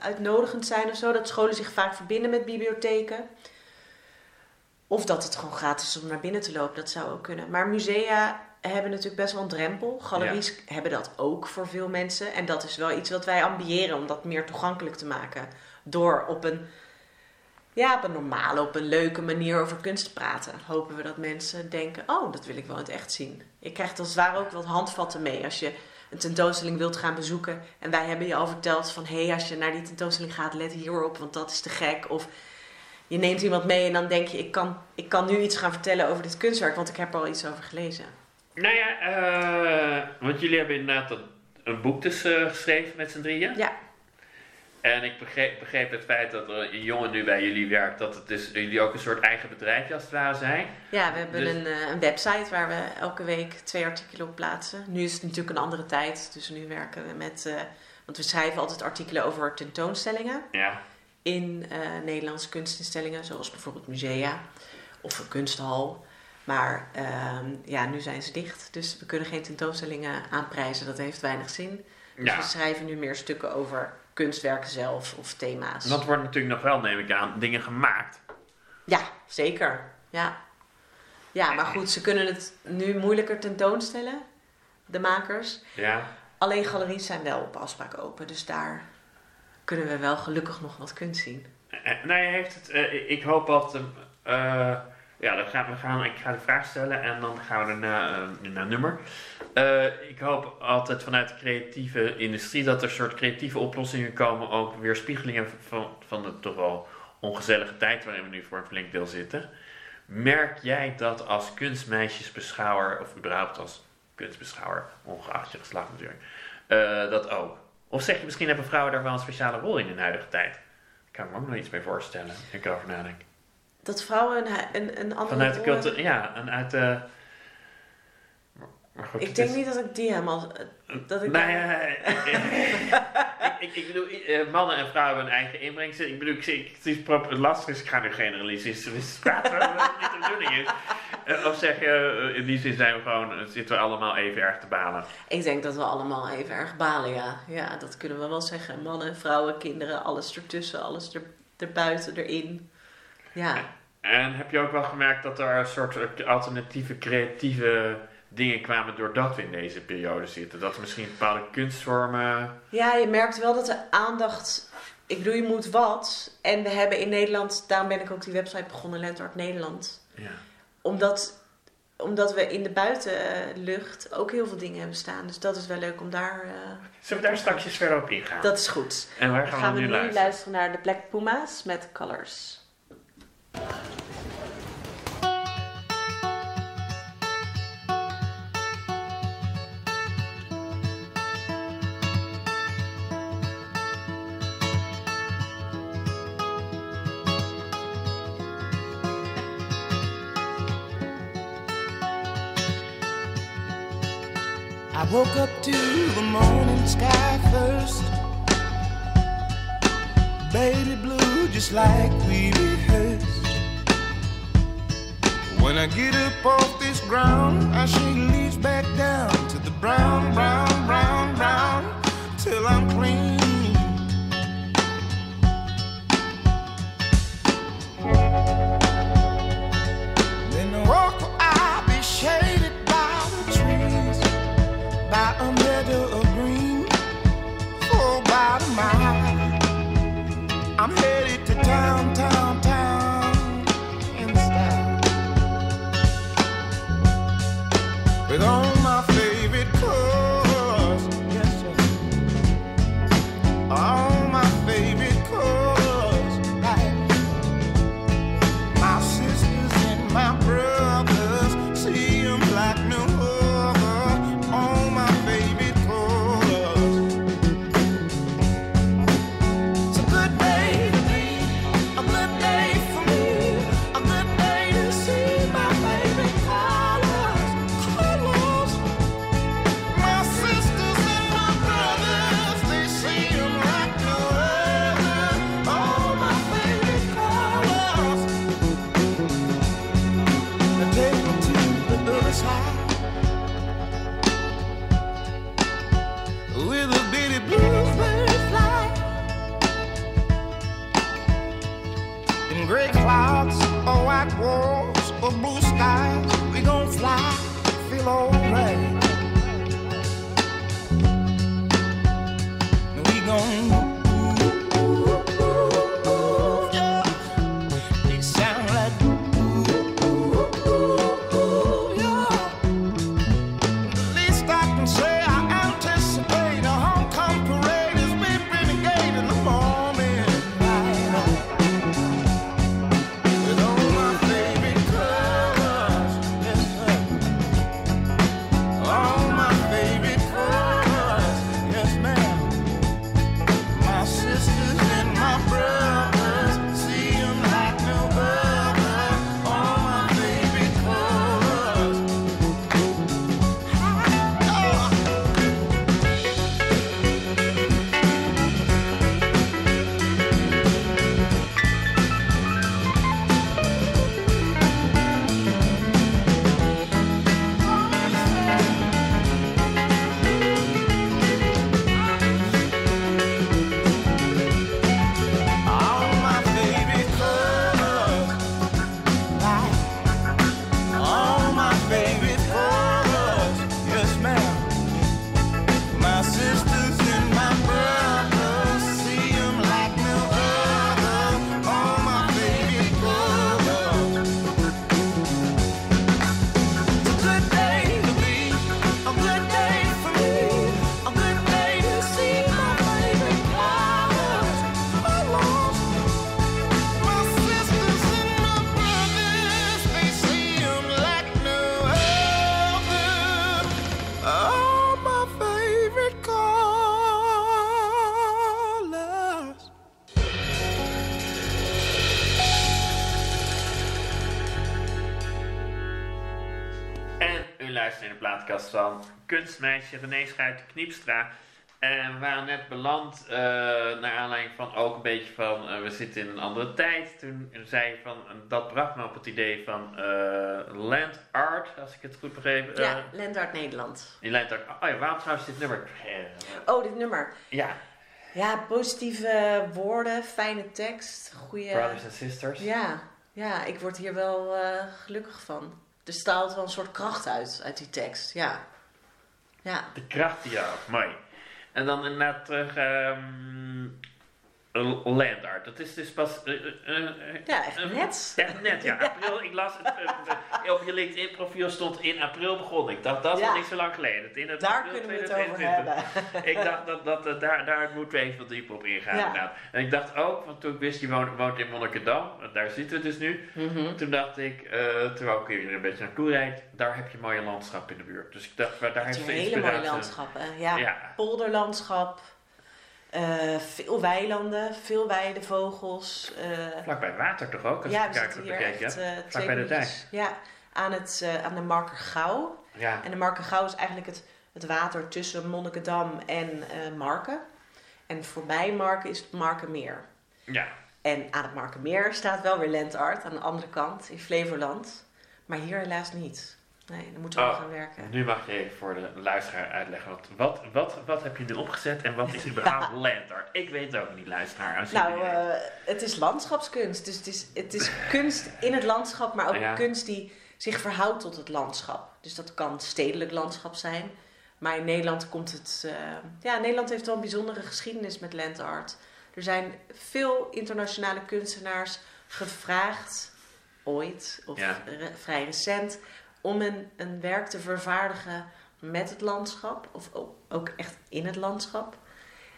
uitnodigend zijn of zo. Dat scholen zich vaak verbinden met bibliotheken. Of dat het gewoon gratis is om naar binnen te lopen, dat zou ook kunnen. Maar musea hebben natuurlijk best wel een drempel. Galeries hebben dat ook voor veel mensen. En dat is wel iets wat wij ambiëren om dat meer toegankelijk te maken. Door op een, ja, op een normale, op een leuke manier over kunst te praten. Hopen we dat mensen denken, oh, dat wil ik wel in het echt zien. Je krijgt als het ware ook wat handvatten mee als je een tentoonstelling wilt gaan bezoeken. En wij hebben je al verteld van, hé, hey, als je naar die tentoonstelling gaat, let hierop, want dat is te gek. Of je neemt iemand mee en dan denk je, ik kan, ik kan nu iets gaan vertellen over dit kunstwerk, want ik heb er al iets over gelezen. Nou ja, eh, want jullie hebben inderdaad een, een boek dus eh, geschreven met z'n drieën. Ja. En ik begreep, begreep het feit dat er een jongen nu bij jullie werkt, dat het dus jullie ook een soort eigen bedrijfje als het ware zijn. Ja, we hebben Dus- een, eh, een website waar we elke week twee artikelen op plaatsen. Nu is het natuurlijk een andere tijd, dus nu werken we met... eh, want we schrijven altijd artikelen over tentoonstellingen Ja. in eh, Nederlandse kunstinstellingen, zoals bijvoorbeeld musea of een kunsthal. Maar ehm, ja, nu zijn ze dicht, dus we kunnen geen tentoonstellingen aanprijzen. Dat heeft weinig zin. Dus Ja. we schrijven nu meer stukken over kunstwerken zelf of thema's. En dat wordt natuurlijk nog wel, neem ik aan, dingen gemaakt. Ja, zeker. Ja. ja, maar goed, ze kunnen het nu moeilijker tentoonstellen, de makers. Ja. Alleen galeries zijn wel op afspraak open, dus daar kunnen we wel gelukkig nog wat kunst zien. Eh, Nou, je heeft het. eh, ik hoop dat. eh, ja, dan gaan we gaan. Ik ga de vraag stellen en dan gaan we naar, eh, naar nummer. Eh, ik hoop altijd vanuit de creatieve industrie dat er soort creatieve oplossingen komen. Ook weerspiegelingen van, van de toch wel ongezellige tijd waarin we nu voor een flink deel zitten. Merk jij dat als kunstmeisjesbeschouwer, of überhaupt als kunstbeschouwer, ongeacht je geslacht natuurlijk, eh, dat ook? Of zeg je misschien hebben vrouwen daar wel een speciale rol in in de huidige tijd? Ik kan me ook nog iets bij voorstellen, ik erover nadenk. Dat vrouwen een, een, een andere Vanuit de cultuur, ja, en uit de... Maar goed, Ik het denk is- niet dat ik die helemaal... Dat ik Nou ja, ik, ik, ik bedoel, eh, mannen en vrouwen hebben een eigen inbreng. Ik bedoel, ik, ik, het is het lastig is, ik ga nu generaliseren, dus praten we over wat niet de bedoeling is. Eh, Of zeg je, eh, in die zin zijn we gewoon, eh, zitten we allemaal even erg te balen. Ik denk dat we allemaal even erg balen, ja. Ja, dat kunnen we wel zeggen. Mannen, vrouwen, kinderen, alles ertussen, alles er, erbuiten, erin. Ja. En heb je ook wel gemerkt dat er een soort alternatieve creatieve dingen kwamen doordat we in deze periode zitten? Dat er misschien bepaalde kunstvormen... ja, je merkt wel dat de aandacht... Ik bedoel, je moet wat. En we hebben in Nederland... Daarom ben ik ook die website begonnen, Landart Nederland. Ja. Omdat, omdat we in de buitenlucht ook heel veel dingen hebben staan. Dus dat is wel leuk om daar... eh, Zullen we daar straks verder op ingaan? dat is goed. En waar gaan, gaan we we nu nu luisteren? luisteren naar de Black Puma's met Colors. I woke up to the morning sky first. Baby blue, just like we rehearsed. When I get up off this ground, I shake leaves back down to the brown, brown, brown, brown, till I'm clean. clouds or white walls or blue skies. We gon' fly, feel alright. We gon' luisteren in de plaatkast van kunstmeisje René Schuiten Kniepstra. En we waren net beland, eh, naar aanleiding van ook een beetje van, eh, we zitten in een andere tijd. Toen zei je van, dat bracht me op het idee van eh, land art, als ik het goed begreep. Ja, Eh, Lendart Nederland. in land art. Oh ja, waarom trouwens dit nummer? Oh, dit nummer. ja, Ja, positieve woorden, fijne tekst, goede... Brothers and Sisters. Ja, ja, ik word hier wel gelukkig van. Er straalt wel een soort kracht uit, uit die tekst, ja. Ja, De kracht had, mooi. En dan inderdaad terug, ehm land art. Dat is dus pas... eh, eh, eh, ja echt net. Echt net, ja. April, ik las het, op je LinkedIn profiel stond in april begonnen. Ik dacht, dat is Ja. nog niet zo lang geleden. In het Daar april kunnen we het over 2021. hebben. Ik dacht, dat, dat, daar, daar moeten we even dieper op ingaan. Ja. En ik dacht ook, want toen ik wist, je woont, woont in Monnikendam. Daar zitten we dus nu. Mhm. Toen dacht ik, terwijl ik hier een beetje naartoe rijd, daar heb je mooie landschap in de buurt. Dus ik dacht, daar heeft Je ze hele mooie landschappen. Ja, Ja. polderlandschap, eh, veel weilanden, veel weidevogels. eh Vlakbij water toch ook, als ja, we zitten hier bekeken. echt eh, twee bij de minuutjes. Ja, aan, het, aan de Markergouw. Ja, En de Markengouw is eigenlijk het, het water tussen Monnikendam en Marken. En voorbij Marken is het Markenmeer. ja. En aan het Markenmeer staat wel weer Lentart aan de andere kant, in Flevoland. Maar hier helaas niet. Nee, dan moeten we Oh. gaan werken. Nu mag je even voor de luisteraar uitleggen, wat, wat, wat, wat heb je nu opgezet en wat is überhaupt landart? Ik weet het ook niet, luisteraar. Nou, eh, het is landschapskunst. Dus het is, het is kunst in het landschap, maar ook Ja. kunst die zich verhoudt tot het landschap. Dus dat kan stedelijk landschap zijn. Maar in Nederland komt het. eh, ja, Nederland heeft wel een bijzondere geschiedenis met landart. Er zijn veel internationale kunstenaars gevraagd, ooit of Ja. re- vrij recent, om een, een werk te vervaardigen met het landschap, of ook, echt in het landschap.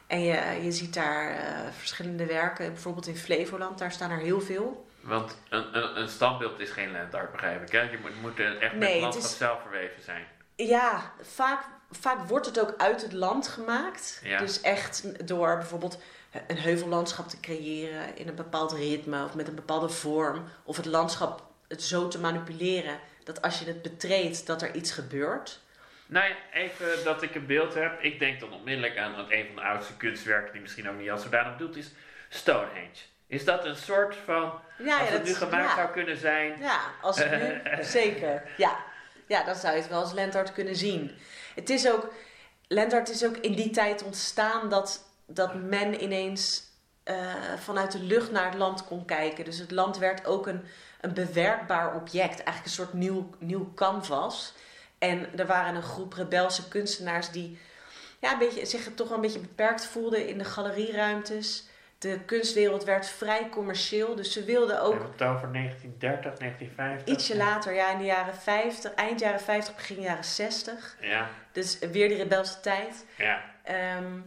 En je, je ziet daar eh, verschillende werken, bijvoorbeeld in Flevoland, daar staan er heel veel. Want een, een, een standbeeld is geen landart, begrijp ik. Hè? Je moet, moet echt met Nee, het het landschap is- zelf verweven zijn. Ja, vaak, vaak wordt het ook uit het land gemaakt. Ja. Dus echt door bijvoorbeeld een heuvellandschap te creëren in een bepaald ritme of met een bepaalde vorm. Of het landschap het zo te manipuleren dat als je het betreedt dat er iets gebeurt. Nou ja, even dat ik een beeld heb. Ik denk dan onmiddellijk aan een van de oudste kunstwerken die misschien ook niet als zodanig bedoeld is. Stonehenge. Is dat een soort van, Ja, als ja, het nu gemaakt ja. zou kunnen zijn, Ja, als het nu, zeker. Ja. ja, dan zou je het wel als Lentart kunnen zien. Het is ook, Lentart is ook in die tijd ontstaan dat, dat men ineens eh, vanuit de lucht naar het land kon kijken. Dus het land werd ook een, een bewerkbaar object, eigenlijk een soort nieuw, nieuw canvas. En er waren een groep rebelse kunstenaars die ja, een beetje, zich toch wel een beetje beperkt voelden in de galerieruimtes. De kunstwereld werd vrij commercieel, dus ze wilden ook het over 1930, 1950. Ietsje later, ja, in de jaren 50, eind jaren 50, begin jaren 60. Ja, Dus weer die rebelse tijd. ja. Ehm,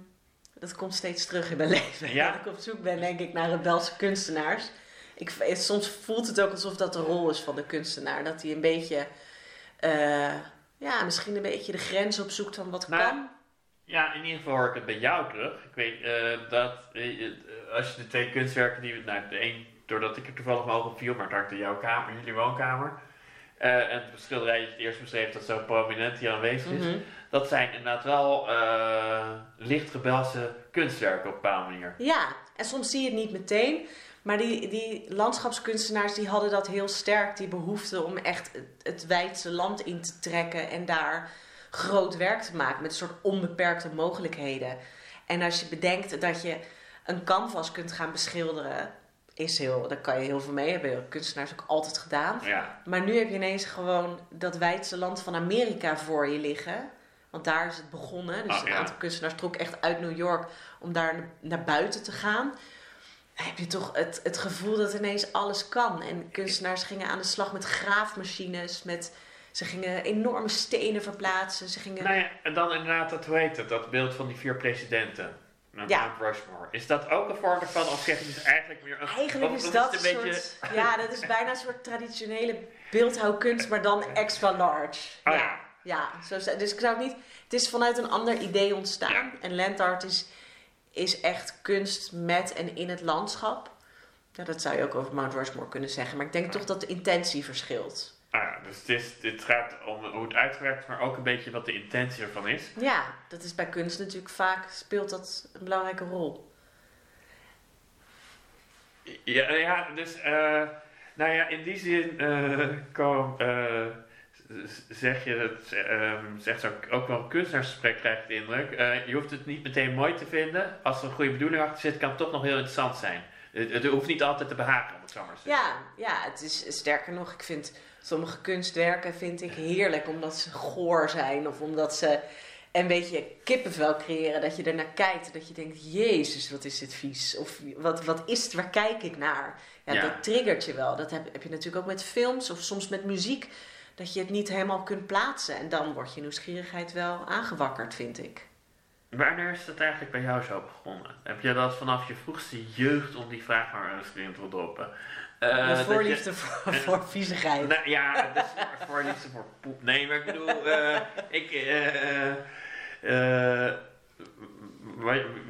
dat komt steeds terug in mijn leven. Ja. Dat ik op zoek ben, denk ik, naar rebelse kunstenaars. Ik, soms voelt het ook alsof dat de rol is van de kunstenaar. Dat hij een beetje, eh, ja, misschien een beetje de grens opzoekt van wat Nou, kan. Ja, in ieder geval hoor ik het bij jou terug. Ik weet eh, dat eh, als je de twee kunstwerken die... Nou, de een, doordat ik er toevallig mijn ogen op viel, maar in jouw kamer, in jullie woonkamer. Eh, en het schilderij dat je het eerst beschreef, dat zo prominent hier aanwezig is. Mhm. Dat zijn inderdaad wel licht rebelse kunstwerken op een bepaalde manier. Ja, en soms zie je het niet meteen. Maar die, die landschapskunstenaars die hadden dat heel sterk, die behoefte om echt het, het wijdse land in te trekken en daar groot werk te maken met een soort onbeperkte mogelijkheden. En als je bedenkt dat je een canvas kunt gaan beschilderen, is heel, daar kan je heel veel mee hebben. Kunstenaars ook altijd gedaan. Ja, Maar nu heb je ineens gewoon dat wijdse land van Amerika voor je liggen. Want daar is het begonnen. Dus Ah, een ja. aantal kunstenaars trok echt uit New York om daar na- naar buiten te gaan. Heb je toch het, het gevoel dat ineens alles kan. En kunstenaars gingen aan de slag met graafmachines. Met, ze gingen enorme stenen verplaatsen. Ze gingen... nou ja, en dan inderdaad, dat, hoe heet het, dat beeld van die vier presidenten. Ja. Mount Rushmore. Is dat ook een vorm ervan, of zeg je dus eigenlijk meer... Een, Eigenlijk is dat een soort... Ja, dat is bijna een soort traditionele beeldhouwkunst, maar dan extra large. Oh ja. ja. Ja, zo, dus ik zou het niet... Het is vanuit een ander idee ontstaan. Ja. En landart is, is echt kunst met en in het landschap. Ja, dat zou je ook over Mount Rushmore kunnen zeggen. Maar ik denk toch dat de intentie verschilt. Ah, dus het, is, het gaat om hoe het uitgewerkt is, maar ook een beetje wat de intentie ervan is. Ja, dat is bij kunst natuurlijk vaak, speelt dat een belangrijke rol. Ja, ja dus, eh, nou ja, in die zin kom, z- zeg je het, ehm, zegt ook, ook wel een kunstenaarsgesprek krijgt de indruk. Eh, je hoeft het niet meteen mooi te vinden. Als er een goede bedoeling achter zit, kan het toch nog heel interessant zijn. Het, het hoeft niet altijd te behagen, om het zo maar te zeggen. Ja, ja, het is sterker nog, ik vind sommige kunstwerken vind ik heerlijk omdat ze goor zijn of omdat ze een beetje kippenvel creëren. Dat je ernaar kijkt en dat je denkt, jezus, wat is dit vies? Of wat, wat is het, waar kijk ik naar? Ja, Ja. dat triggert je wel. Dat heb, heb je natuurlijk ook met films of soms met muziek. Dat je het niet helemaal kunt plaatsen. En dan wordt je nieuwsgierigheid wel aangewakkerd, vind ik. Wanneer is het eigenlijk bij jou zo begonnen? Heb je dat vanaf je vroegste jeugd, om die vraag maar eens erin te droppen? Je- voorliefde voor, voor viezigheid. Nou, ja, dus voorliefde voor poep. Nee, maar ik bedoel, eh, ik, eh,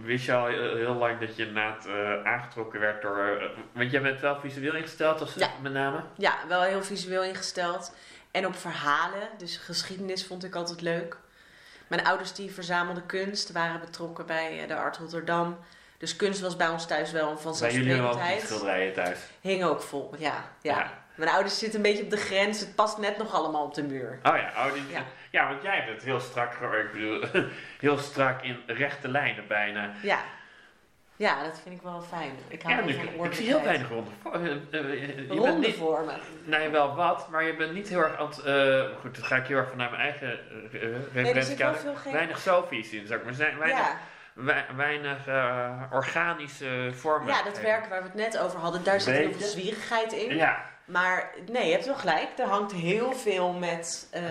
wist je al heel, lang dat je inderdaad aangetrokken werd door, want jij bent wel visueel ingesteld, of Ja. met name? Ja, wel heel visueel ingesteld. En op verhalen, dus geschiedenis vond ik altijd leuk. Mijn ouders die verzamelden kunst, waren betrokken bij eh, de Art Rotterdam. Dus kunst was bij ons thuis wel een Bij jullie wel ook vanzelfsprekendheid. schilderijen thuis. Hing ook vol, ja, ja. Ja. Mijn ouders zitten een beetje op de grens. Het past net nog allemaal op de muur. Oh ja, oh, die, Ja. ja. want jij bent heel strak, ik bedoel, heel strak in rechte lijnen bijna. Ja. Ja, dat vind ik wel fijn. Ik hou Ja, wel nu- van ik zie heel weinig ronde vormen. Eh, eh, je bent Ronde niet, vormen. Nee, wel wat, maar je bent niet heel erg aan het... eh, goed, dat ga ik heel erg vanuit mijn eigen uh, Nee, er referentiekader. veel geen... Weinig Sofies in, zou ik maar zeggen. Weinig, Ja. weinig eh, organische vormen. ja, dat werk waar we het net over hadden, daar zit heel veel zwierigheid in. Ja, Maar nee, je hebt wel gelijk. Er hangt heel veel met eh,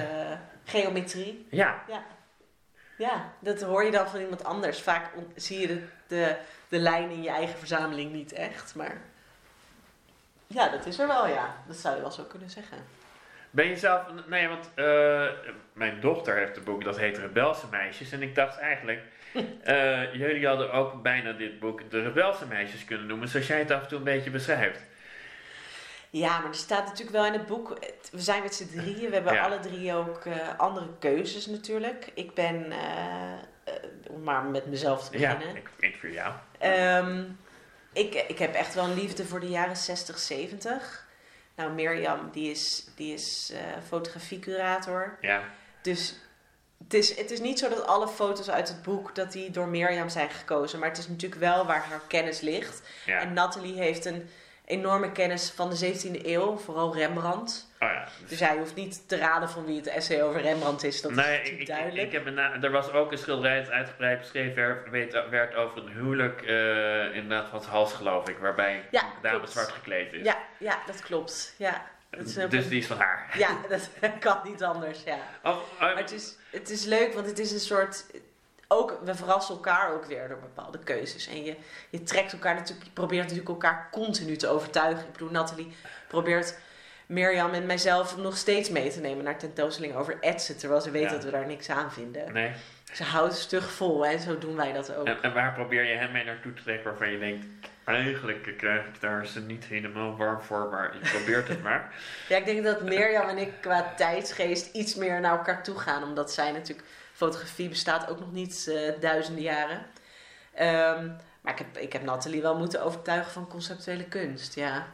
geometrie. ja. Ja. ja, dat hoor je dan van iemand anders. Vaak zie je de, de, de lijn in je eigen verzameling niet echt. Maar ja, dat is er wel, ja. Dat zou je wel zo kunnen zeggen. Ben je zelf... Nee, want eh, mijn dochter heeft een boek dat heet Rebelse Meisjes. En ik dacht eigenlijk... eh, jullie hadden ook bijna dit boek de Rebelse Meisjes kunnen noemen. Zoals jij het af en toe een beetje beschrijft. Ja, maar er staat natuurlijk wel in het boek. We zijn met z'n drieën. We hebben Ja. alle drie ook eh, andere keuzes natuurlijk. Ik ben, om maar met mezelf te Ja, beginnen. ik, ik voor jou. Ehm, ik, ik heb echt wel een liefde voor de jaren 60, 70. Nou, Mirjam, die is, die is eh, fotografiecurator. Ja, Dus het is, het is niet zo dat alle foto's uit het boek dat die door Mirjam zijn gekozen. Maar het is natuurlijk wel waar haar kennis ligt. ja. En Nathalie heeft een enorme kennis van de 17e eeuw, vooral Rembrandt. Oh ja. Dus hij hoeft niet te raden van wie het essay over Rembrandt is. Dat is nee, ik, natuurlijk ik, duidelijk. ik heb na- er was ook een schilderij dat uitgebreid beschreven werd, werd over een huwelijk, eh, inderdaad van het hals geloof ik, waarbij Ja, een dame klopt. zwart gekleed is. ja, ja, dat klopt. Ja, dat is een- dus die is van haar. ja, dat kan niet anders. Ja. Oh, oh, Maar het is, het is leuk, want het is een soort. Ook, we verrassen elkaar ook weer door bepaalde keuzes. En je, je trekt elkaar natuurlijk, je probeert natuurlijk elkaar continu te overtuigen. Ik bedoel, Nathalie probeert Mirjam en mijzelf nog steeds mee te nemen naar tentoonstellingen over etsen. Terwijl ze weet Ja. dat we daar niks aan vinden. nee. Ze houdt stug vol en zo doen wij dat ook. En, en waar probeer je hem mee naartoe te trekken waarvan je denkt, eigenlijk krijg ik daar ze niet helemaal warm voor, maar je probeert het maar. Ja, ik denk dat Mirjam en ik qua tijdsgeest iets meer naar elkaar toe gaan. Omdat zij natuurlijk, fotografie bestaat ook nog niet eh, duizenden jaren. Ehm, maar ik heb, ik heb Nathalie wel moeten overtuigen van conceptuele kunst, ja.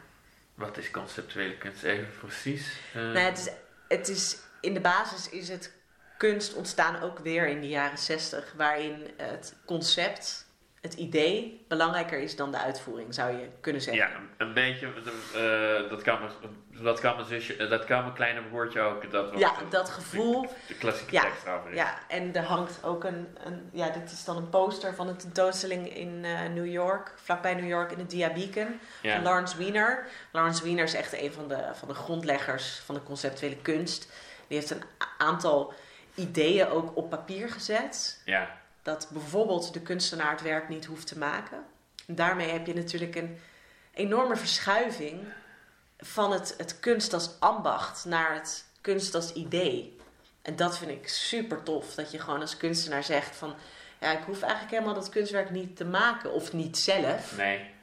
Wat is conceptuele kunst even precies? Eh, Nou, het, is, het is, in de basis is het kunst ontstaan ook weer in de jaren zestig. Waarin het concept, het idee, belangrijker is dan de uitvoering, zou je kunnen zeggen. Ja, een- beetje, eh, dat, kan mijn, dat, kan mijn zusje, eh, dat kan mijn kleine broertje ook. Dat, Ja, de- dat gevoel. De klassieke Ja, tekst over is. Ja, en er hangt ook een, een ja, dit is dan een poster van een tentoonstelling in eh, New York, vlakbij New York in het Dia Beacon, Ja. van Lawrence Wiener. Lawrence Wiener is echt een van de, van de grondleggers van de conceptuele kunst. Die heeft een aantal ideeën ook op papier gezet, ja. Dat bijvoorbeeld de kunstenaar het werk niet hoeft te maken. En daarmee heb je natuurlijk een enorme verschuiving van het, het kunst als ambacht naar het kunst als idee. En dat vind ik super tof. Dat je gewoon als kunstenaar zegt van... Ja, ik hoef eigenlijk helemaal dat kunstwerk niet te maken. Of niet zelf. Nee.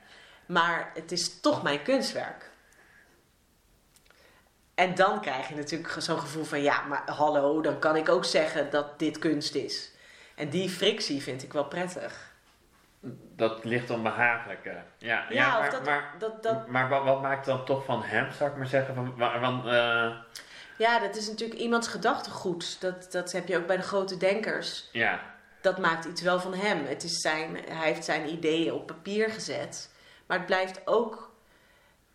Maar het is toch mijn kunstwerk. En dan krijg je natuurlijk zo'n gevoel van ja, maar hallo, dan kan ik ook zeggen dat dit kunst is. En die frictie vind ik wel prettig. Dat ligt onbehagelijke. Ja, ja, Ja, maar, dat, maar, dat, dat, maar wat, wat maakt dan toch van hem, zou ik maar zeggen? Van, van, eh, ja, dat is natuurlijk iemands gedachtegoed. Dat, dat heb je ook bij de grote denkers. ja, Dat maakt iets wel van hem. Het is zijn, hij heeft zijn ideeën op papier gezet. Maar het blijft ook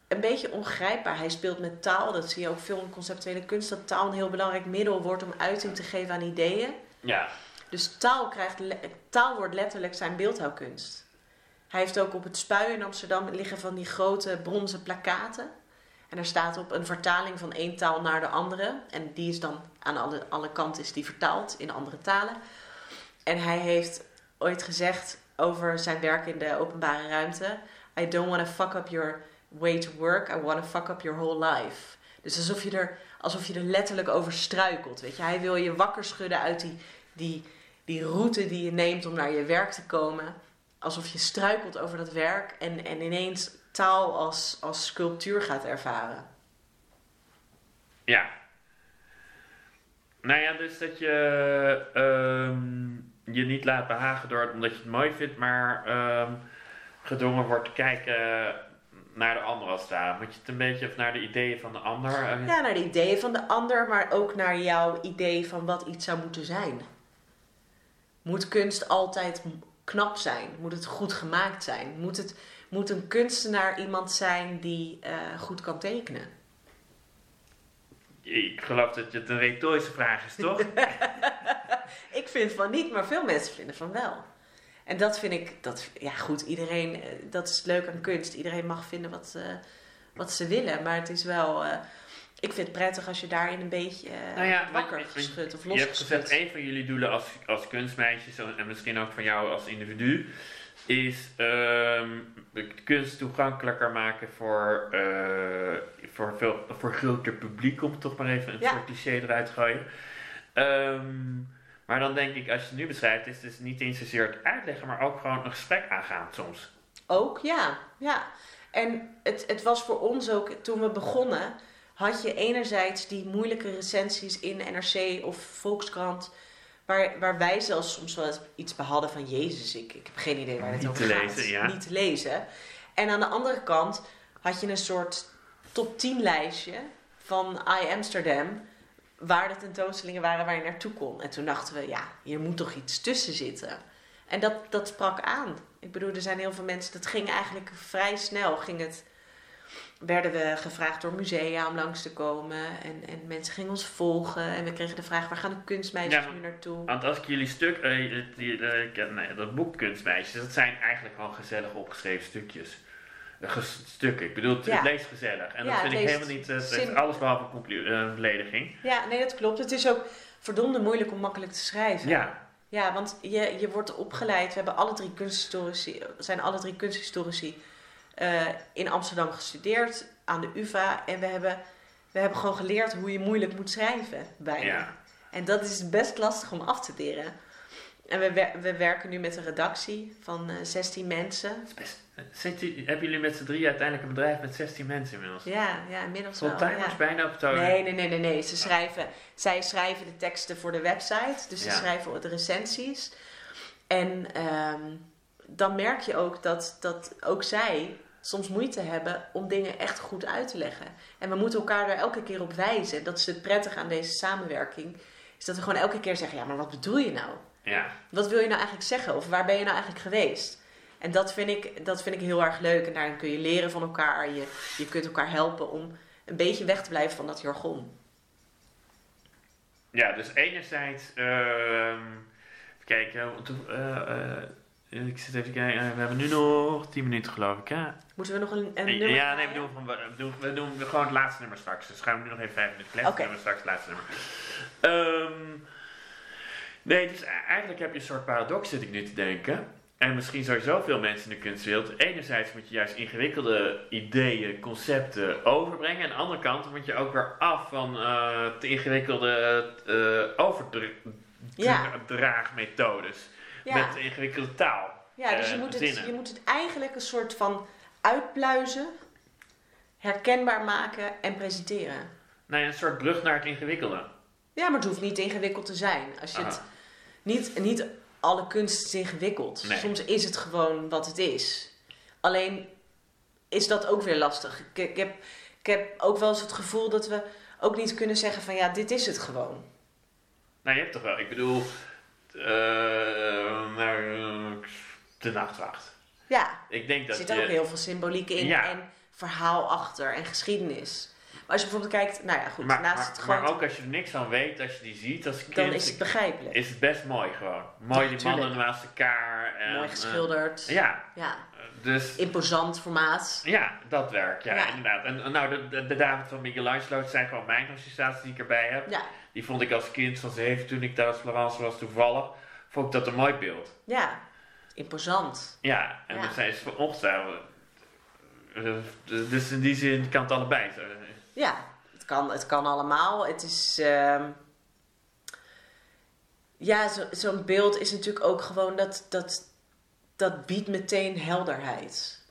een beetje ongrijpbaar. Hij speelt met taal. Dat zie je ook veel in conceptuele kunst. Dat taal een heel belangrijk middel wordt om uiting te geven aan ideeën. ja, Dus taal, krijgt, taal wordt letterlijk zijn beeldhouwkunst. Hij heeft ook op het Spui in Amsterdam liggen van die grote bronzen plakaten. En daar staat op een vertaling van één taal naar de andere. En die is dan aan alle, alle kanten is die vertaald in andere talen. En hij heeft ooit gezegd over zijn werk in de openbare ruimte: I don't want to fuck up your way to work. I want to fuck up your whole life. Dus alsof je er, alsof je er letterlijk over struikelt. Weet je? Hij wil je wakker schudden uit die, die, die route die je neemt om naar je werk te komen. Alsof je struikelt over dat werk en, en ineens taal als, als sculptuur gaat ervaren. ja. Nou ja, dus dat je ehm, je niet laat behagen door het omdat je het mooi vindt, maar ehm, gedwongen wordt te kijken naar de ander als daar. Moet je het een beetje of naar de ideeën van de ander? Ja, naar de ideeën van de ander, maar ook naar jouw idee van wat iets zou moeten zijn. Moet kunst altijd knap zijn? Moet het goed gemaakt zijn? Moet, het, moet een kunstenaar iemand zijn die eh, goed kan tekenen? Ik geloof dat het een retorische vraag is, toch? Ik vind van niet, maar veel mensen vinden van wel. En dat vind ik, dat, ja goed, iedereen, eh, dat is leuk aan kunst. Iedereen mag vinden wat, eh, wat ze willen, maar het is wel, ik vind het prettig als je daarin een beetje eh, Nou ja, wakker geschud of Je hebt gezegd, een van jullie doelen als, als kunstmeisjes en misschien ook van jou als individu, is ehm, kunst toegankelijker maken voor, eh, voor, veel, voor groter publiek, om toch maar even een Ja. soort cliché eruit te gooien. Ehm, maar dan denk ik, als je het nu beschrijft, is het dus niet eens zozeer het uitleggen, maar ook gewoon een gesprek aangaan soms. Ook, ja. ja. En het, het was voor ons ook, toen we begonnen, had je enerzijds die moeilijke recensies in NRC of Volkskrant, waar, waar wij zelfs soms wel iets bij hadden van Jezus, ik, ik heb geen idee waar het over gaat. lezen, ja. Niet te lezen. En aan de andere kant had je een soort top 10 lijstje van I Amsterdam, waar de tentoonstellingen waren waar je naartoe kon. En toen dachten we, ja, hier moet toch iets tussen zitten. En dat, dat sprak aan. Ik bedoel, er zijn heel veel mensen, dat ging eigenlijk vrij snel. Ging het, werden we gevraagd door musea om langs te komen. En, en mensen gingen ons volgen. En we kregen de vraag, waar gaan de kunstmeisjes Ja, nu naartoe? Want als ik jullie stuk, eh, die, eh, nee, dat boek Kunstmeisjes, dat zijn eigenlijk gewoon gezellig opgeschreven stukjes. Eh, ges- stukken. Ik bedoel, het, Ja. leest gezellig. En Ja, dat vind ik helemaal niet, het heeft alles behalve eh, belediging. Ja, nee, dat klopt. Het is ook verdomde moeilijk om makkelijk te schrijven. Ja, Ja, want je, je wordt opgeleid. We hebben alle drie kunsthistorici, zijn alle drie kunsthistorici eh, in Amsterdam gestudeerd aan de UvA. En we hebben, we hebben gewoon geleerd hoe je moeilijk moet schrijven, bijna. ja. En dat is best lastig om af te leren. En we, we werken nu met een redactie van eh 16 mensen. U- hebben jullie met z'n drie uiteindelijk een bedrijf met 16 mensen inmiddels? Ja, ja inmiddels wel. Fulltimers ja. bijna op het Nee, nee, nee, nee, nee. Ze schrijven, zij schrijven de teksten voor de website. Dus ze schrijven de recensies. En ehm, dan merk je ook dat, dat ook zij soms moeite hebben om dingen echt goed uit te leggen. En we moeten elkaar daar elke keer op wijzen. Dat is het prettige aan deze samenwerking. Is dat we gewoon elke keer zeggen, ja, maar wat bedoel je nou? Ja. Wat wil je nou eigenlijk zeggen? Of waar ben je nou eigenlijk geweest? En dat vind ik, dat vind ik heel erg leuk. En daarin kun je leren van elkaar. Je, je kunt elkaar helpen om een beetje weg te blijven van dat jargon. ja, dus enerzijds, even kijken, want toen, eh, eh, ik zit even kijken, eh, we hebben nu nog 10 minuten geloof ik, hè? Moeten we nog een, een Ja, nummer nee, we doen, van- we, doen, we doen gewoon het laatste nummer straks. Dus gaan we nu nog even vijf minuten kletsen. Oké. Dan hebben we straks het laatste nummer. Ehm, nee, dus e- eigenlijk heb je een soort paradox, zit ik nu te denken. En misschien sowieso veel mensen in de kunstwereld. Enerzijds moet je juist ingewikkelde ideeën, concepten overbrengen. En aan de andere kant moet je ook weer af van eh, te ingewikkelde uh, Ja. overdraagmethodes. Met ingewikkelde taal. ja dus je eh, moet, het, je moet het eigenlijk een soort van uitpluizen, herkenbaar maken en presenteren. Ja, een soort brug naar het ingewikkelde. Ja, maar het hoeft niet ingewikkeld te zijn. Als je het, niet, niet alle kunst is ingewikkeld. Nee. Soms is het gewoon wat het is. Alleen is dat ook weer lastig. Ik, ik, heb, ik heb ook wel eens het gevoel dat we ook niet kunnen zeggen van ja, dit is het gewoon. Nou, je hebt toch wel, ik bedoel, de nachtwacht. Ja, Ik denk er dat zit je... ook heel veel symboliek in Ja. en verhaal achter en geschiedenis. Maar als je bijvoorbeeld kijkt, nou ja goed, maar, naast maar, het maar gewoon, ook als je er niks van weet, als je die ziet als kind, dan is het begrijpelijk. is het best mooi gewoon. Mooi Ja, die tuurlijk. mannen naast elkaar. En, Mooi geschilderd. eh, ja, ja, dus imposant formaat. ja, dat werkt. Ja, Ja. inderdaad. En nou, de, de, de David van Michelangelo, zijn gewoon mijn associaties die ik erbij heb. Ja, Die vond ik als kind van zeven, toen ik thuis in Florence was toevallig, vond ik dat een mooi beeld. ja, imposant. Ja, en Ja. dan zijn ze ongetwijfeld. eh, Dus in die zin kan het allebei zijn. Ja, het kan, het kan allemaal. Het is. ehm, ja, zo- zo'n beeld is natuurlijk ook gewoon dat, dat. Dat biedt meteen helderheid.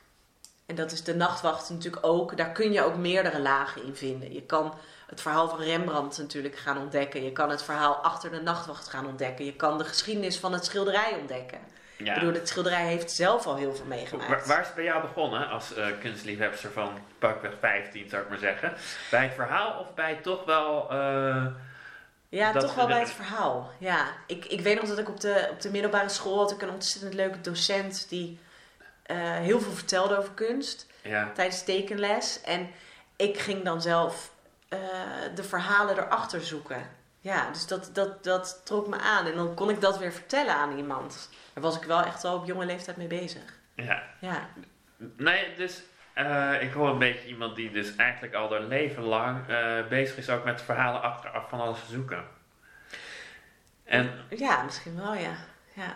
En dat is de nachtwacht natuurlijk ook. Daar kun je ook meerdere lagen in vinden. Je kan het verhaal van Rembrandt natuurlijk gaan ontdekken. Je kan het verhaal achter de nachtwacht gaan ontdekken. Je kan de geschiedenis van het schilderij ontdekken. Ja. Ik bedoel, het schilderij heeft zelf al heel veel Waar, meegemaakt. waar is het bij jou begonnen als eh kunstliefhebster van pakweg 15, zou ik maar zeggen? Bij het verhaal of bij toch wel. eh, Ja, Dat toch wel we bij het verhaal. Ja, ik, ik weet nog dat ik op de, op de middelbare school had ik een ontzettend leuke docent die eh, heel veel vertelde over kunst ja. tijdens tekenles. En ik ging dan zelf de verhalen erachter zoeken. Ja, dus dat, dat, dat trok me aan. En dan kon ik dat weer vertellen aan iemand. Daar was ik wel echt al op jonge leeftijd mee bezig. ja. Ja, Nee, dus eh, ik hoor een beetje iemand die dus eigenlijk al haar leven lang eh, bezig is ook met verhalen achteraf van alles zoeken. En, ja misschien wel, ja. ja.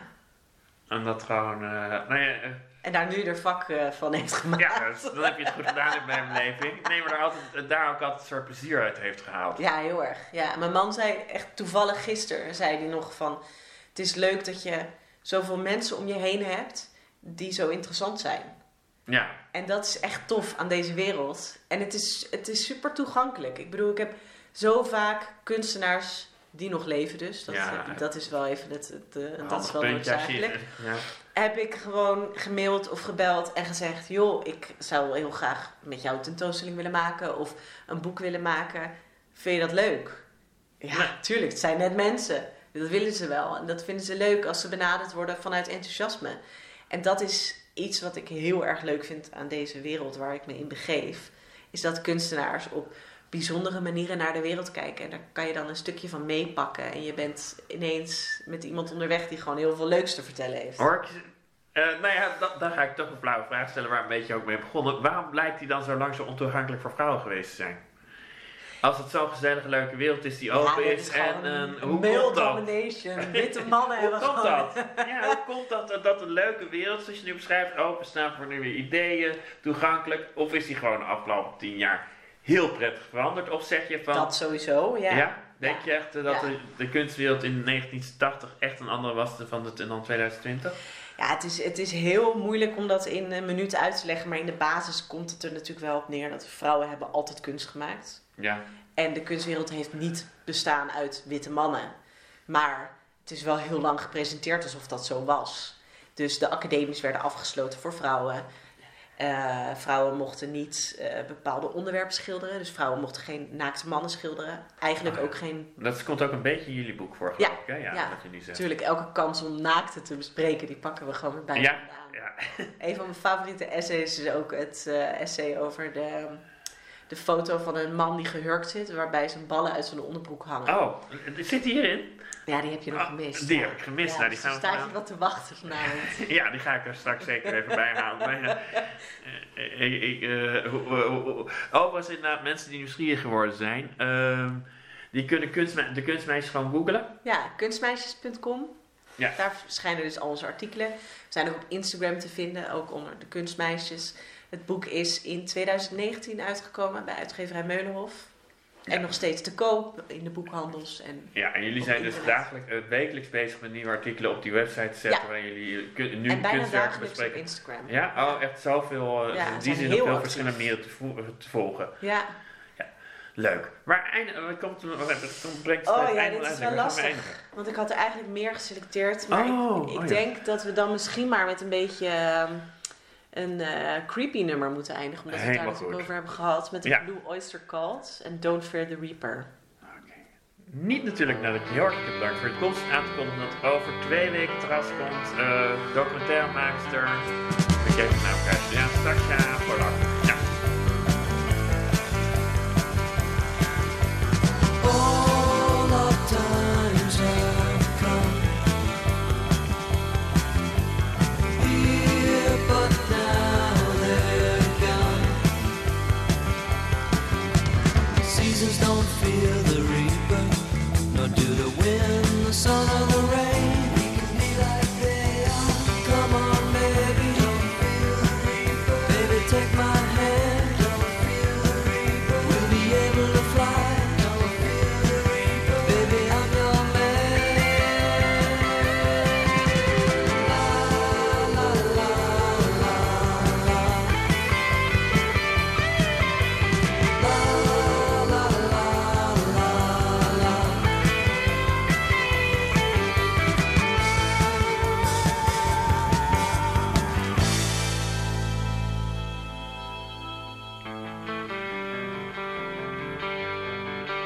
en dat gewoon, nou ja, eh, En daar nu er vak eh, van heeft gemaakt. ja, dus dan heb je het goed gedaan in mijn beleving. Ik neem er altijd, daar ook altijd een soort plezier uit heeft gehaald. Ja, heel erg. Ja, mijn man zei echt toevallig gisteren, zei hij nog van... Het is leuk dat je zoveel mensen om je heen hebt die zo interessant zijn. Ja, En dat is echt tof aan deze wereld. En het is, het is super toegankelijk. Ik bedoel, ik heb zo vaak kunstenaars die nog leven dus. Dat, Ja. dat is wel even het, het, eh, dat is wel je- noodzakelijk. Ja. Heb ik gewoon gemaild of gebeld en gezegd... joh, ik zou heel graag met jou een tentoonstelling willen maken... of een boek willen maken. Vind je dat leuk? Ja, tuurlijk. Het zijn net mensen. Dat willen ze wel. En dat vinden ze leuk als ze benaderd worden vanuit enthousiasme. En dat is iets wat ik heel erg leuk vind aan deze wereld waar ik me in begeef. Is dat kunstenaars op bijzondere manieren naar de wereld kijken. En daar kan je dan een stukje van meepakken. En je bent ineens met iemand onderweg die gewoon heel veel leuks te vertellen heeft. Hoor eh, nou ja, da- dan ga ik toch een flauwe vraag stellen waar een beetje ook mee begonnen. Waarom blijkt die dan zo lang zo ontoegankelijk voor vrouwen geweest te zijn? Als het zo'n gezellige, leuke wereld is die open is, en een hoe male komt dat? Witte mannen Hoe hebben komt gewoon... dat? Ja, hoe komt dat, dat- dat een leuke wereld, zoals je nu beschrijft, openstaan voor nieuwe ideeën, toegankelijk? Of is die gewoon de afgelopen tien jaar heel prettig veranderd? Of zeg je van, Dat sowieso, ja. ja, denk Ja. je echt eh, dat Ja. de, de kunstwereld in 1980 echt een andere was dan het, dan 2020? Ja, het is, het is heel moeilijk om dat in een minuut uit te leggen. Maar in de basis komt het er natuurlijk wel op neer dat vrouwen hebben altijd kunst gemaakt. Ja, En de kunstwereld heeft niet bestaan uit witte mannen. Maar het is wel heel lang gepresenteerd alsof dat zo was. Dus de academies werden afgesloten voor vrouwen. Eh, vrouwen mochten niet eh, bepaalde onderwerpen schilderen. Dus vrouwen mochten geen naakte mannen schilderen. Eigenlijk Ah, ja. ook geen dat komt ook een beetje in jullie boek voor, Ja? Ja, ja. wat. Natuurlijk, elke kans om naakte te bespreken, die pakken we gewoon weer bij Ja, ja. Een van mijn favoriete essays is ook het eh, essay over de, de foto van een man die gehurkt zit, waarbij zijn ballen uit zijn onderbroek hangen. Oh, zit die hierin? Ja, die heb je nog Oh, gemist. die ja. heb ik gemist. Ja, Nou, die dus gaan we staat je wat te wachten vanavond. Ja, die ga ik er straks zeker even bij halen. Maar, eh, ik, ik, eh, hoe- hoe- hoe- Overigens, inderdaad, mensen die nieuwsgierig geworden zijn, ehm, die kunnen kunstme- de kunstmeisjes gewoon googlen. Ja, kunstmeisjes.com. Ja. Daar verschijnen dus al onze artikelen. We zijn ook op Instagram te vinden, ook onder de kunstmeisjes. Het boek is in 2019 uitgekomen bij uitgeverij Meulenhof. En nog steeds te koop in de boekhandels. En Ja, en jullie zijn dus dagelijks, eh, wekelijks bezig met nieuwe artikelen op die website te zetten, waarin jullie kun- nu en bijna kunstwerken dagelijks op bespreken. Instagram. Ja, oh, echt zoveel, eh, Ja, in die zin op heel verschillende manieren te, vo- te volgen. Ja, Leuk. We? Komt, wat komt, brengt Oh ja, dit is wel lastig. Want ik had er eigenlijk meer geselecteerd. Maar Oh, ik, ik oh ja. denk dat we dan misschien maar met een beetje ehm, een eh, creepy nummer moeten eindigen. Omdat we het daar natuurlijk goed. over hebben gehad. Met de Ja. Blue Oyster Cult en Don't Fear the Reaper. Oké. Niet natuurlijk nadat ik heel hartelijk bedankt voor je komst aan te kondigen dat over twee weken terras komt. eh documentairemaakster. We kijken naar elkaar. Ja, Sascha Polak.